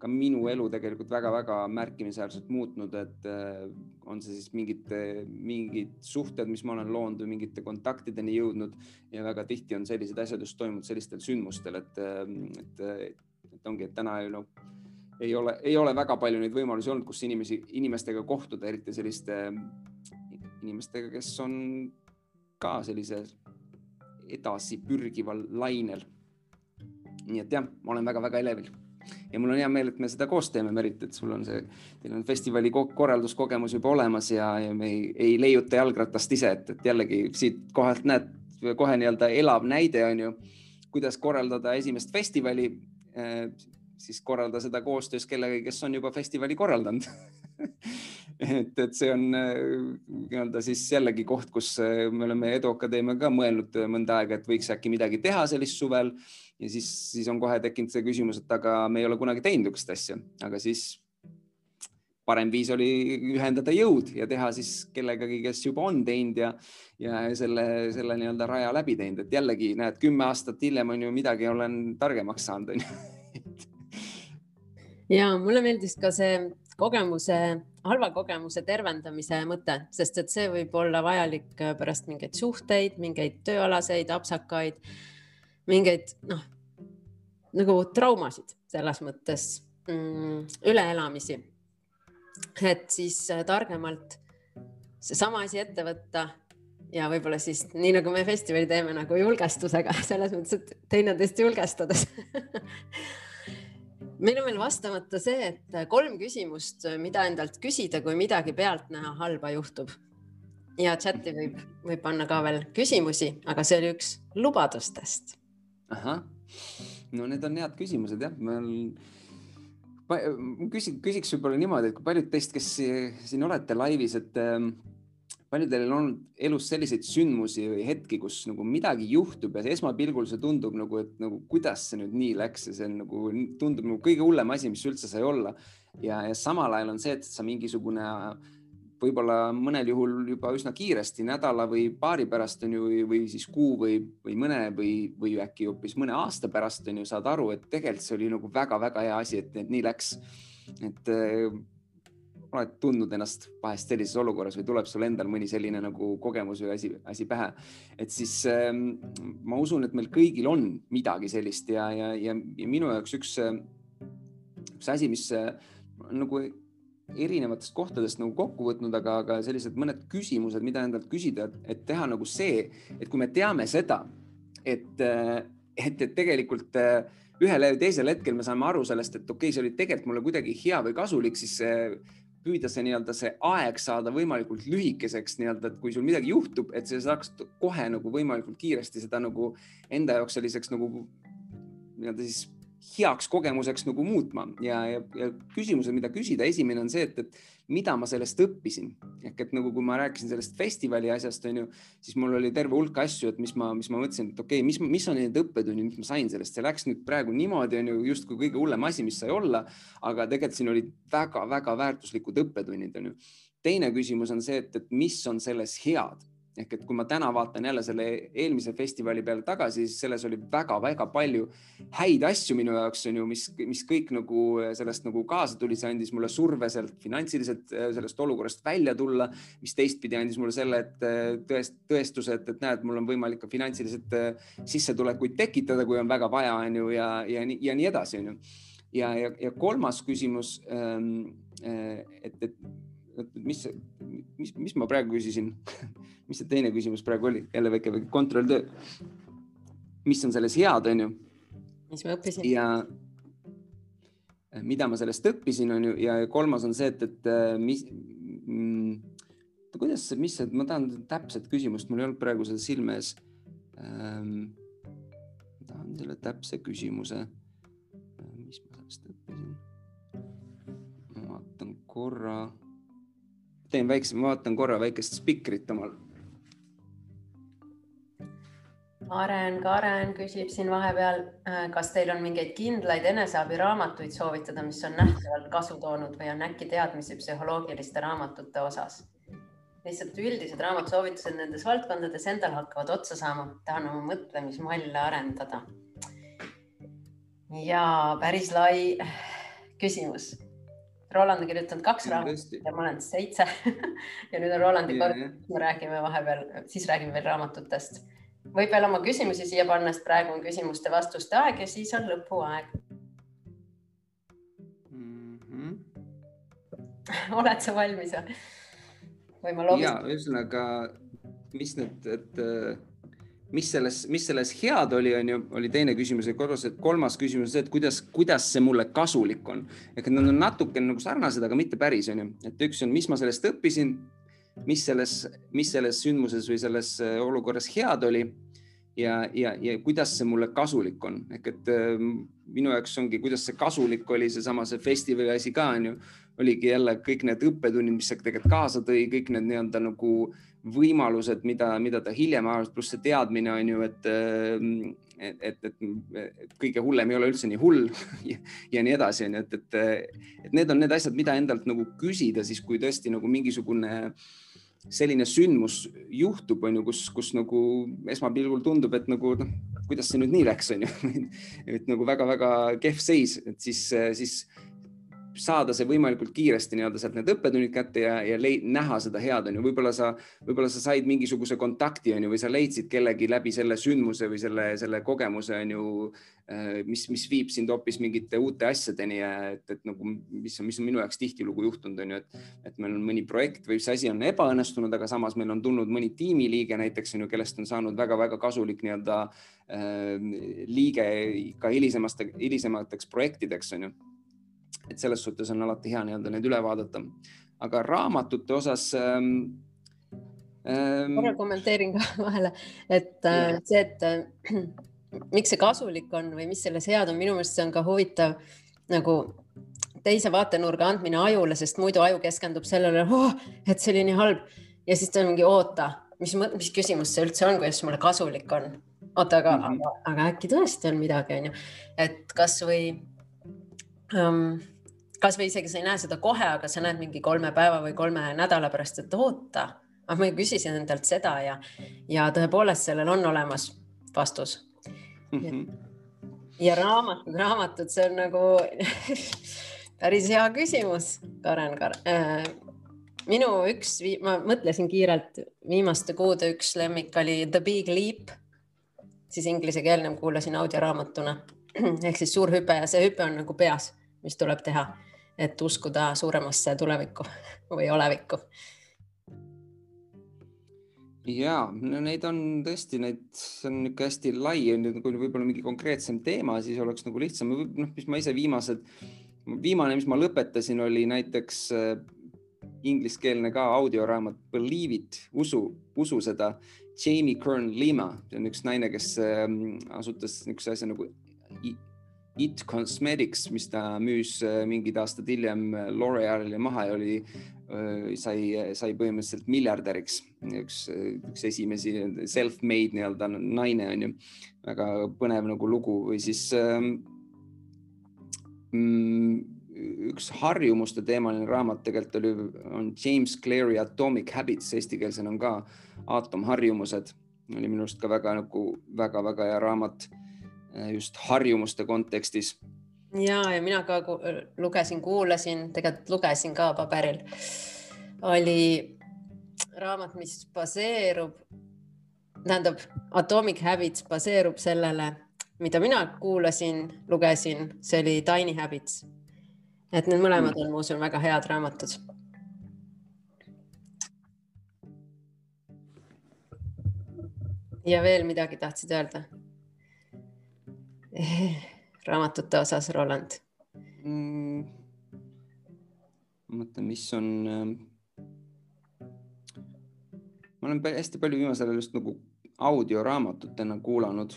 ka minu elu tegelikult väga-väga märkimisväärselt muutnud, et äh, on see siis mingid, mingid suhted, mis ma olen loonud või mingite kontaktideni jõudnud. Ja väga tihti on sellised asjad just toimunud sellistel sündmustel, et, et, et ongi, et täna noh, ei ole, ei ole väga palju neid võimalusi olnud, kus inimesi, inimestega kohtuda, eriti selliste inimestega, kes on ka sellise edasi pürgival lainel. nii et jah, ma olen väga-väga elevil ja mul on hea meel, et me seda koos teeme, Merit, et sul on see, teil on festivali korralduskogemus juba olemas ja, ja me ei, ei leiuta jalgratast ise, et, et jällegi siit kohalt näed kohe nii-öelda elav näide on ju, kuidas korraldada esimest festivali eh,. siis korralda seda koostöös kellegagi, kes on juba festivali korraldanud *laughs* et, et see on äh, nii-öelda siis jällegi koht, kus äh, me oleme Edu Akadeemiaga ka mõelnud äh, mõnda aega, et võiks äkki midagi teha sellist suvel. Ja siis, siis on kohe tekkinud see küsimus, et aga me ei ole kunagi teinud niisugust asja, aga siis parem viis oli ühendada jõud ja teha siis kellegagi, kes juba on teinud ja, ja selle, selle nii-öelda raja läbi teinud, et jällegi näed, kümme aastat hiljem on ju midagi olen targemaks saanud, onju. *laughs* ja mulle meeldis ka see kogemuse, halva kogemuse tervendamise mõte, sest et see võib olla vajalik äh, pärast mingeid suhteid, mingeid tööalaseid apsakaid, mingeid noh, nagu traumasid selles mõttes mm, üleelamisi. et siis äh, targemalt seesama asi ette võtta ja võib-olla siis nii nagu me festivali teeme nagu julgestusega *laughs* selles mõttes, et teineteist julgestades *laughs* meil on veel vastamata see, et kolm küsimust, mida endalt küsida, kui midagi pealtnäha halba juhtub. ja chati võib, võib panna ka veel küsimusi, aga see oli üks lubadustest. ahah, no need on head küsimused jah, ma küsin, küsiks võib-olla niimoodi, et kui paljud teist, kes siin olete laivis, et paljudel on olnud elus selliseid sündmusi või hetki, kus nagu midagi juhtub ja esmapilgul see tundub nagu, et nagu kuidas see nüüd nii läks ja see on nagu tundub nagu kõige hullem asi, mis üldse sai olla. ja, ja samal ajal on see, et sa mingisugune võib-olla mõnel juhul juba üsna kiiresti nädala või paari pärast on ju, või siis kuu või, või mõne või, või äkki hoopis mõne aasta pärast on ju, saad aru, et tegelikult see oli nagu väga-väga hea asi, et, nii läks. et oled tundnud ennast vahest sellises olukorras või tuleb sul endal mõni selline nagu kogemus või asi, asi pähe, et siis ähm, ma usun, et meil kõigil on midagi sellist ja, ja, ja, ja minu jaoks üks, üks asi, mis äh, nagu erinevatest kohtadest nagu kokku võtnud, aga, aga sellised mõned küsimused, mida endalt küsida, et teha nagu see, et kui me teame seda, et, äh, et, et tegelikult ühel või teisel hetkel me saame aru sellest, et okei okay,, see oli tegelikult mulle kuidagi hea või kasulik, siis püüda see nii-öelda see aeg saada võimalikult lühikeseks nii-öelda, et kui sul midagi juhtub, et sa saaks kohe nagu võimalikult kiiresti seda nagu enda jaoks selliseks nagu nii-öelda siis heaks kogemuseks nagu muutma. Ja, ja, ja küsimused, mida küsida, esimene on see, et, et mida ma sellest õppisin. Ehk et nagu, kui ma rääkisin sellest festivali asjast, on ju, siis mul oli terve hulk asju, et mis ma, mis ma mõtlesin, et okei okay,, mis, mis on need õppetunnid, mis ma sain sellest, see läks nüüd praegu niimoodi, on ju, justkui kõige hullem asi, mis sai olla, aga tegelikult siin olid väga-väga väärtuslikud õppetunnid, on ju. teine küsimus on see, et, et mis on selles head ehk et kui ma täna vaatan jälle selle eelmise festivali peale tagasi, siis selles oli väga-väga palju häid asju minu jaoks on ju, mis, mis kõik nagu sellest nagu kaasa tuli, see andis mulle surve sealt finantsiliselt sellest olukorrast välja tulla, mis teistpidi andis mulle selle, et tõest, tõestuse, et, et näed, mul on võimalik ka finantsiliselt sissetulekuid tekitada, kui on väga vaja, on ju, ja, ja ja nii edasi, on ju. ja, ja, ja kolmas küsimus, ähm, et, et mis, mis, mis ma praegu küsisin *laughs* mis see teine küsimus praegu oli, jälle väike, väike kontrolltöö. mis on selles head, on ju? mis ma õppisin? ja mida ma sellest õppisin, on ju, ja kolmas on see, et, et äh, mis mm,, kuidas mis see, ma tahan täpset küsimust, mul ei olnud praegu seda silme ees ähm,. tahan selle täpse küsimuse. Mis ma sellest õppisin? ma vaatan korra teen väikse, ma vaatan korra väikest spikrit omal Karen, Karen küsib siin vahepeal, äh, kas teil on mingeid kindlaid eneseabiraamatuid soovitada, mis on nähtavalt kasu toonud või on äkki teadmisi psühholoogiliste raamatute osas? lihtsalt üldised raamatusoovitused nendes valdkondades endal hakkavad otsa saama, tahan oma mõtlemismalle arendada. ja päris lai küsimus. Roland on kirjutanud kaks raamatut ja ma olen seitse *laughs* ja nüüd on Rolandi kord, me räägime vahepeal, siis räägime veel raamatutest võib veel oma küsimusi siia panna, sest praegu on küsimuste-vastuste aeg ja siis on lõpuaeg mm. -hmm. *laughs* oled sa valmis või? või ma loobin? ja ühesõnaga, mis need, et mis selles, mis selles head oli, on ju, oli teine küsimus ja korras, et kolmas küsimus on see, et kuidas, kuidas see mulle kasulik on. ehk nad on natuke nagu sarnased, aga mitte päris, on ju, et üks on, mis ma sellest õppisin mis selles, mis selles sündmuses või selles äh, olukorras head oli ja, ja, ja kuidas see mulle kasulik on, ehk et äh, minu jaoks ongi, kuidas see kasulik oli, seesama see festivali asi ka on ju, oligi jälle kõik need õppetunnid, mis see tegelikult kaasa tõi, kõik need nii-öelda nagu võimalused, mida, mida ta hiljem avastas, pluss see teadmine on ju, et et, et, et, kõige hullem ei ole üldse nii hull *laughs* ja, ja nii edasi, onju, et, et, et need on need asjad, mida endalt nagu küsida siis, kui tõesti nagu mingisugune selline sündmus juhtub, onju, kus, kus nagu esmapilgul tundub, et nagu noh, kuidas see nüüd nii läks, onju, *laughs* et nagu väga-väga kehv seis, et siis, siis saada see võimalikult kiiresti nii-öelda sealt need õppetunnid kätte ja, ja leid, näha seda head on ju, võib-olla sa, võib-olla sa said mingisuguse kontakti on ju, või sa leidsid kellegi läbi selle sündmuse või selle, selle kogemuse on ju, äh, mis, mis viib sind hoopis mingite uute asjadeni ja et, et nagu, mis on, mis on minu jaoks tihtilugu juhtunud, on ju, et, et meil on mõni projekt või see asi on ebaõnnestunud, aga samas meil on tulnud mõni tiimiliige näiteks on ju, kellest on saanud väga-väga kasulik nii-öelda äh, liige ka hilisemast, hilisemateks projektideks on ju et selles suhtes on alati hea nii-öelda need üle vaadata. aga raamatute osas ähm,. Ähm, korra kommenteerin ka *laughs* vahele, et äh, see, et äh, miks see kasulik on või mis selles head on, minu meelest see on ka huvitav nagu teise vaatenurga andmine ajule, sest muidu aju keskendub sellele oh,, et see oli nii halb ja siis ta ongi oota, mis, mis küsimus see üldse on, kuidas mulle kasulik on. oota, aga mm, -hmm. aga, aga äkki tõesti on midagi, onju, et kasvõi kasvõi isegi sa ei näe seda kohe, aga sa näed mingi kolme päeva või kolme nädala pärast, et oota, ah, ma küsisin endalt seda ja, ja tõepoolest sellel on olemas vastus mm. -hmm. ja raamatud, raamatud, see on nagu *laughs* päris hea küsimus, Karen Kar äh, minu üks, ma mõtlesin kiirelt, viimaste kuude üks lemmik oli The Big Leap, siis inglisekeelne, kuulasin audioraamatuna *clears throat* ehk siis suur hüpe ja see hüpe on nagu peas, mis tuleb teha et uskuda suuremasse tulevikku *laughs* või olevikku. ja no neid on tõesti, neid, see on niisugune hästi lai, kui võib-olla mingi konkreetsem teema, siis oleks nagu lihtsam, noh, mis ma ise viimased, viimane, mis ma lõpetasin, oli näiteks äh, ingliskeelne ka audioraamat Believe it, usu, usu seda. Jamie Kern Lima, see on üks naine, kes äh, asutas niisuguse asja nagu It Cosmetics, mis ta müüs äh, mingid aastad hiljem L'Orealile maha ja oli sai, sai põhimõtteliselt miljardäriks, üks, üks esimesi self-made nii-öelda naine on ju. väga põnev nagu lugu või siis ähm, mm, üks harjumuste teemaline raamat tegelikult oli, on James Cleary Atomic Habits, eestikeelsena on ka aatomharjumused, oli minu arust ka väga nagu väga-väga hea raamat. äh, just harjumuste kontekstis ja, ja mina ka lugesin, kuulasin, tegelikult lugesin ka paberil. oli raamat, mis baseerub, tähendab Atomic Habits baseerub sellele, mida mina kuulasin, lugesin, see oli Tiny Habits. et need mõlemad on, ma usun, väga head raamatud. ja veel midagi tahtsid öelda? *laughs* raamatute osas, Roland mm,? ma mõtlen, mis on äh,. ma olen hästi palju viimasel ajal just nagu audioraamatutena kuulanud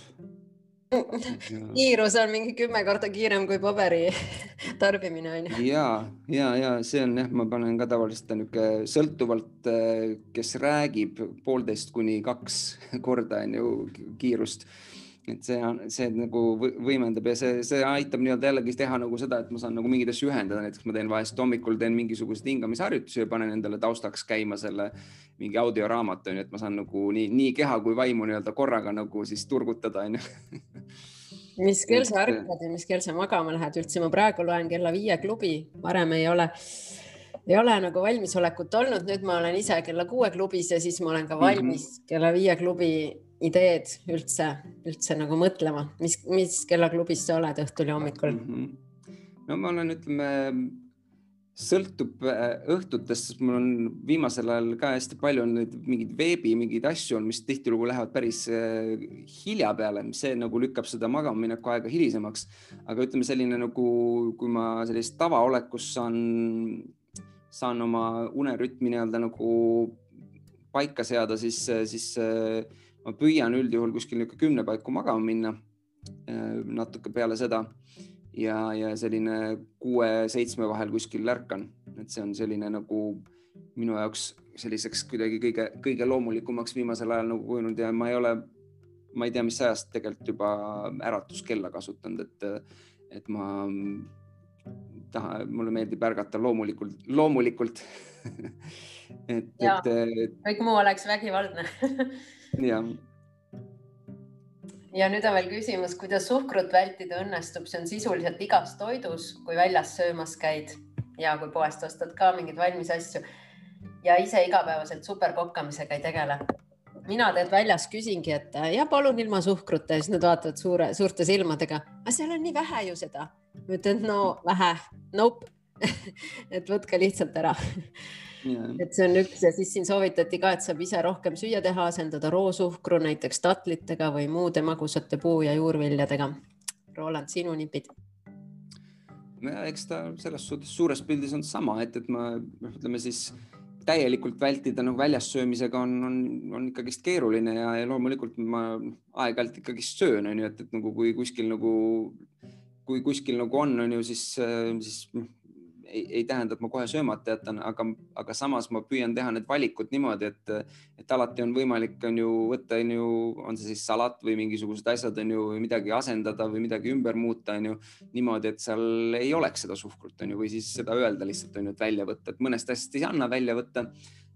*laughs* kiirus on mingi kümme korda kiirem kui paberi *laughs* tarbimine on ju. ja, ja, ja see on jah, ma panen ka tavaliselt niisugune sõltuvalt, äh, kes räägib poolteist kuni kaks korda on ju kiirust et see on, see nagu võimendab ja see, see aitab nii-öelda jällegi teha nagu seda, et ma saan nagu mingeid asju ühendada, näiteks ma teen vahest hommikul teen mingisuguseid hingamisharjutusi ja panen endale taustaks käima selle mingi audioraamatu, onju, et ma saan nagu nii, nii keha kui vaimu nii-öelda korraga nagu siis turgutada, onju mis kell sa ärkad ja mis kell sa magama lähed üldse, ma praegu loen kella viie klubi, varem ei ole ei ole nagu valmisolekut olnud, nüüd ma olen ise kella kuue klubis ja siis ma olen ka valmis mm -hmm. kella viie klubi ideed üldse, üldse nagu mõtlema, mis, mis kellaklubis sa oled õhtul ja hommikul mm? -hmm. no ma olen, ütleme, sõltub äh, õhtutest, sest mul on viimasel ajal ka hästi palju on neid mingeid veebi mingeid asju on, mis tihtilugu lähevad päris äh, hilja peale, see nagu lükkab seda magamamineku aega hilisemaks. aga ütleme selline nagu, kui ma sellist tavaolekus saan, saan oma unerütmi nii-öelda nagu paika seada, siis, siis äh, ma püüan üldjuhul kuskil niisugune kümne paiku magama minna, äh, natuke peale seda. Ja, ja selline kuue-seitsme vahel kuskil ärkan, et see on selline nagu minu jaoks selliseks kuidagi kõige-kõige loomulikumaks viimasel ajal nagu kujunenud ja ma ei ole, ma ei tea, mis ajast tegelikult juba äratuskella kasutanud, et, et ma taha, mulle meeldib ärgata loomulikult, loomulikult. *laughs* Et, et. kõik muu oleks vägivaldne *laughs* jah. ja nüüd on veel küsimus, kuidas suhkrut vältida õnnestub, see on sisuliselt igas toidus, kui väljas söömas käid ja kui poest ostad ka mingeid valmis asju. Ja ise igapäevaselt superkokkamisega ei tegele. mina tead väljas küsingi, et ja palun ilma suhkruta. Ja siis nad vaatavad suure, suurte silmadega, aga seal on nii vähe ju seda. ma ütlen, no vähe, nope. *laughs* Et võtke lihtsalt ära et see on üks ja siis siin soovitati ka, et saab ise rohkem süüa teha, asendada roosuhkru näiteks tatlitega või muude magusate puu- ja juurviljadega. Roland, sinu nipid? no eks ta selles suhtes suures pildis on sama, et, et ma ütleme siis täielikult vältida nagu väljas söömisega on, on, on ikkagist keeruline ja, ja loomulikult ma aeg-ajalt ikkagist söön, on ju, et, et nagu kui kuskil nagu, kui kuskil nagu on, on ju, siis, siis ei, ei tähenda, et ma kohe söömata jätan, aga, aga samas ma püüan teha need valikud niimoodi, et, et alati on võimalik, on ju võtta, on ju, on see siis salat või mingisugused asjad on ju midagi asendada või midagi ümber muuta, on ju niimoodi, et seal ei oleks seda suhkrut, on ju, või siis seda öelda lihtsalt on ju, et välja võtta, et mõnest asjast ei anna välja võtta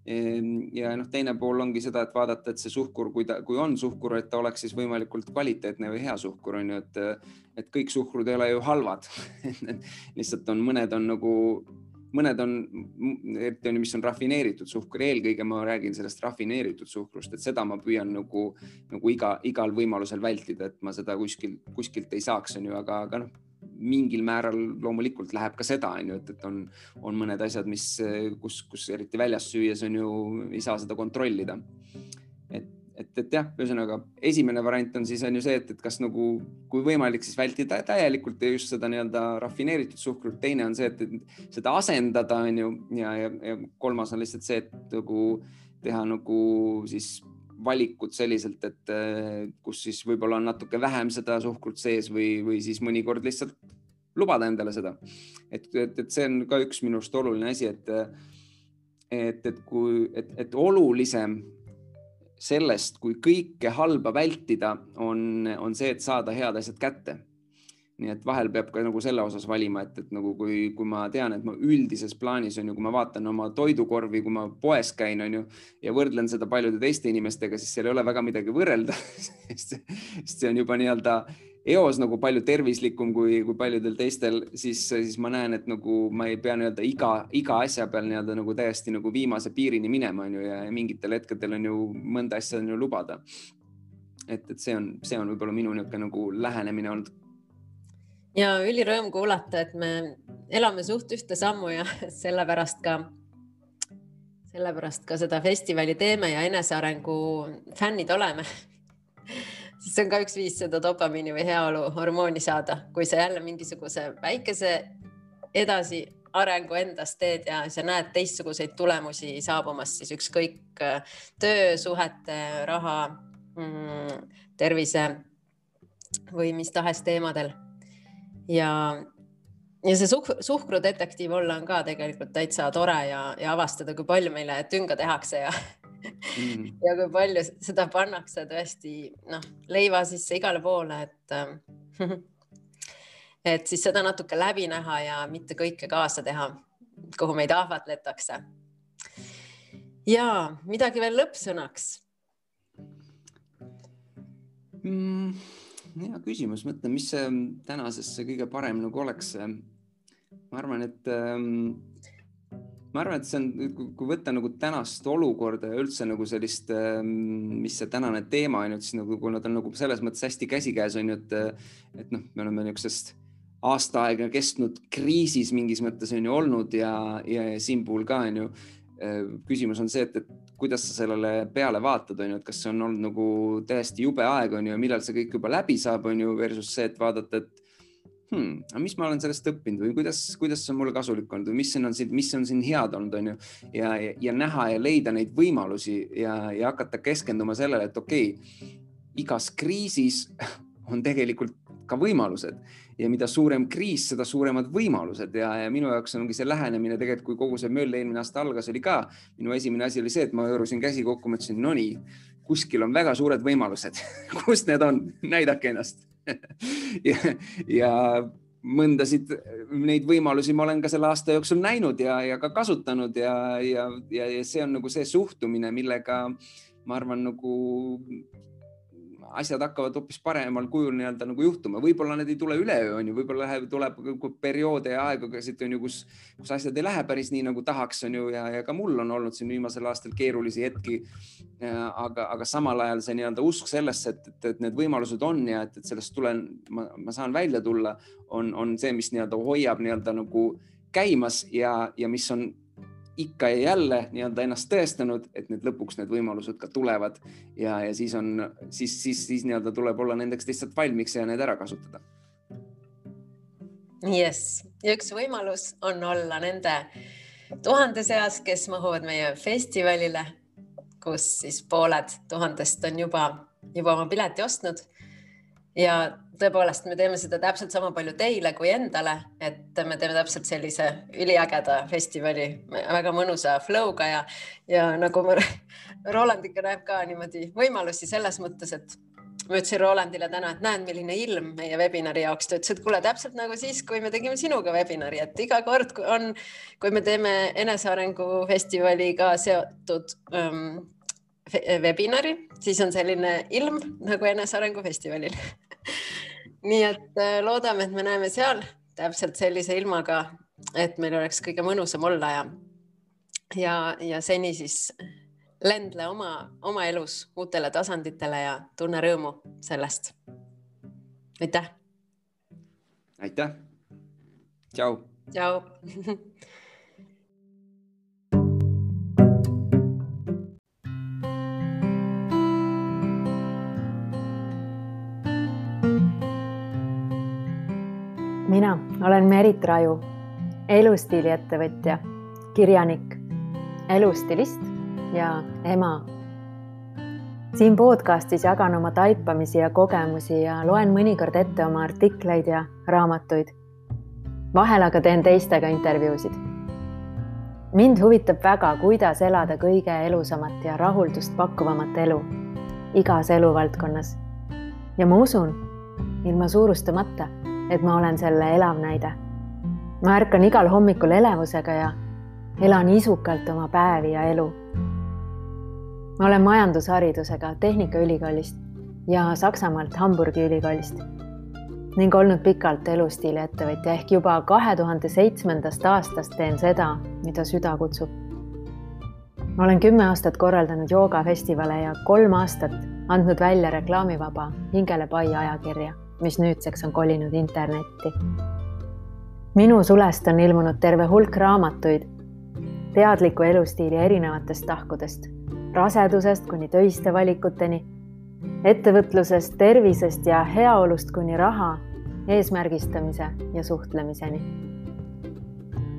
ja noh, teine pool ongi seda, et vaadata, et see suhkur, kui ta, kui on suhkur, et ta oleks siis võimalikult kvaliteetne või hea suhkur on ju, et, et kõik suhkrud ei ole ju halvad. *laughs* Lihtsalt on, mõned on nagu, mõned on, eriti on ju, mis on rafineeritud suhkur, eelkõige ma räägin sellest rafineeritud suhkrust, et seda ma püüan nagu, nagu iga, igal võimalusel vältida, et ma seda kuskil, kuskilt ei saaks, on ju, aga, aga noh mingil määral loomulikult läheb ka seda, on ju, et, et on, on mõned asjad, mis, kus, kus eriti väljas süües on ju, ei saa seda kontrollida. et, et jah, ühesõnaga esimene variant on siis on ju see, et, et kas nagu, kui võimalik, siis vältida täielikult ja just seda nii-öelda rafineeritud suhkrut. teine on see, et, et seda asendada, on ju, ja, ja, ja kolmas on lihtsalt see, et nagu teha nagu siis valikud selliselt, et kus siis võib-olla on natuke vähem seda suhkrut sees või, või siis mõnikord lihtsalt lubada endale seda. et, et, et see on ka üks minu arust oluline asi, et, et, et kui, et, et olulisem sellest, kui kõike halba vältida, on, on see, et saada head asjad kätte. Nii et vahel peab ka nagu selle osas valima, et, et nagu kui, kui ma tean, et ma üldises plaanis on ju, kui ma vaatan oma toidukorvi, kui ma poes käin, on ju, ja võrdlen seda paljude teiste inimestega, siis seal ei ole väga midagi võrrelda *laughs* sest see on juba nii-öelda eos nagu palju tervislikum kui, kui paljudel teistel, siis, siis ma näen, et nagu ma ei pea nii-öelda iga, iga asja peal nii-öelda nagu täiesti nagu viimase piirini minema, on ju, ja mingitel hetkedel on ju mõnda asja on ju lubada. et, et see on, see on võib-olla minu niisugune nagu lähenemine olnud. Ja ülirõõm kuulata, et me elame suht ühte sammu ja *laughs* sellepärast ka sellepärast ka seda festivali teeme ja enesearengu fännid oleme *laughs* siis see on ka üks viis seda dopamiini või heaolu hormooni saada, kui sa jälle mingisuguse väikese edasiarengu endas teed ja sa näed teistsuguseid tulemusi saabumas, siis ükskõik töösuhete, raha, mm, tervise või mis tahes teemadel. Ja, ja see suh suhkrudetektiiv olla on ka tegelikult täitsa tore ja, ja avastada, kui palju meile tünga tehakse ja mm. *laughs* ja kui palju seda pannakse tõesti noh, leiva sisse igale poole, et äh, *laughs* et siis seda natuke läbi näha ja mitte kõike kaasa teha, kuhu meid ahvatletakse. ja midagi veel lõppsõnaks mm,? Hea küsimus, mõtlen, mis see tänasesse kõige parem nagu oleks. ma arvan, et ähm, ma arvan, et see on, kui võtta nagu tänast olukorda ja üldse nagu sellist, mis see tänane teema on ju, siis nagu, kui nad on nagu selles mõttes hästi käsikäes on ju, et, et noh, me oleme niisugusest aasta aega kestnud kriisis mingis mõttes on ju olnud ja, ja, ja siin puhul ka on ju. Küsimus on see, et, et kuidas sa sellele peale vaatad, on ju, et kas see on olnud nagu täiesti jube aeg on ju millal see kõik juba läbi saab, on ju, versus see, et vaadata, et hmm, aga mis ma olen sellest õppinud või kuidas, kuidas see on mulle kasulik olnud või mis siin on siin, mis on siin head olnud, on ju. ja, ja, ja näha ja leida neid võimalusi ja, ja hakata keskenduma sellele, et okei okay,, igas kriisis *laughs* on tegelikult ka võimalused. Ja mida suurem kriis, seda suuremad võimalused. Ja, ja minu jaoks ongi see lähenemine tegelikult, kui kogu see möll eelmine aasta algas, oli ka minu esimene asi oli see, et ma hõõrusin käsi kokku, mõtlesin, no nii, kuskil on väga suured võimalused. *laughs* Kus need on, näidake ennast. *laughs* Ja, ja mõndasid neid võimalusi ma olen ka selle aasta jooksul näinud ja, ja ka kasutanud ja, ja, ja, ja see on nagu see suhtumine, millega ma arvan, nagu asjad hakkavad hoopis paremal kujul nii-öelda nagu juhtuma, võib-olla need ei tule üleöö, on ju, võib-olla läheb, tuleb perioode ja aegasid on ju, kus, kus asjad ei lähe päris nii nagu tahaks, on ju, ja, ja ka mul on olnud siin viimasel aastal keerulisi hetki. aga, aga samal ajal see nii-öelda usk sellesse, et, et, et need võimalused on ja et, et sellest tulen, ma, ma saan välja tulla, on, on see, mis nii-öelda hoiab nii-öelda nagu käimas ja, ja mis on ikka ja jälle nii-öelda ennast tõestanud, et need lõpuks need võimalused ka tulevad. Ja, ja siis on, siis, siis, siis nii-öelda tuleb olla nendeks lihtsalt valmiks ja need ära kasutada. jess, ja üks võimalus on olla nende tuhande seas, kes mahuvad meie festivalile, kus siis pooled tuhandest on juba, juba oma pileti ostnud ja tõepoolest, me teeme seda täpselt sama palju teile kui endale, et me teeme täpselt sellise üliägeda festivali, väga mõnusa flow'ga ja, ja nagu ma, *laughs* Roland ikka näeb ka niimoodi võimalusi selles mõttes, et ma ütlesin Rolandile täna, et näed, milline ilm meie webinari jaoks. ta ütles, et kuule, täpselt nagu siis, kui me tegime sinuga webinari, et iga kord, kui on, kui me teeme enesearengu festivaliga seotud um, webinari, siis on selline ilm nagu Enesearengu Festivalil *laughs* nii et äh, loodame, et me näeme seal täpselt sellise ilmaga, et meil oleks kõige mõnusam olla ja, ja, ja seni siis lendle oma, oma elus uutele tasanditele ja tunne rõõmu sellest. aitäh. aitäh. tšau. tšau *laughs* mina olen Merit Raju, elustiiliettevõtja, kirjanik, elustilist ja ema. siin podcastis jagan oma taipamisi ja kogemusi ja loen mõnikord ette oma artikleid ja raamatuid. vahel aga teen teistega intervjuusid. mind huvitab väga, kuidas elada kõige elusamat ja rahuldust pakkuvamat elu igas eluvaldkonnas. ja ma usun, ilma suurustamata et ma olen selle elav näide. ma ärkan igal hommikul elevusega ja elan isukalt oma päevi ja elu. ma olen majandusharidusega Tehnikaülikoolist ja Saksamaalt Hamburgi ülikoolist ning olnud pikalt elustiili ettevõtja ehk juba kahe tuhande seitsmendast aastast teen seda, mida süda kutsub. ma olen kümme aastat korraldanud joogafestivale ja kolm aastat andnud välja reklaamivaba Hingele pai ajakirja mis nüüdseks on kolinud internetti. minu sulest on ilmunud terve hulk raamatuid teadliku elustiili erinevatest tahkudest, rasedusest kuni töiste valikuteni, ettevõtlusest, tervisest ja heaolust kuni raha, eesmärgistamise ja suhtlemiseni.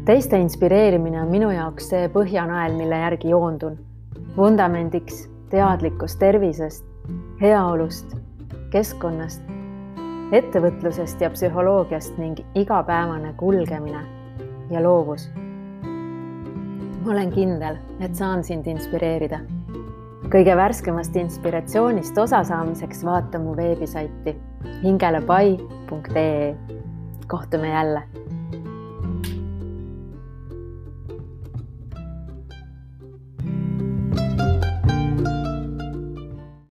teiste inspireerimine on minu jaoks see põhjanael, mille järgi joondun. vundamendiks teadlikkus tervisest, heaolust, keskkonnast ettevõtlusest ja psühholoogiast ning igapäevane kulgemine ja loovus. ma olen kindel, et saan sind inspireerida. kõige värskemast inspiratsioonist osa saamiseks vaata mu veebisaiti hingelepai.ee. kohtume jälle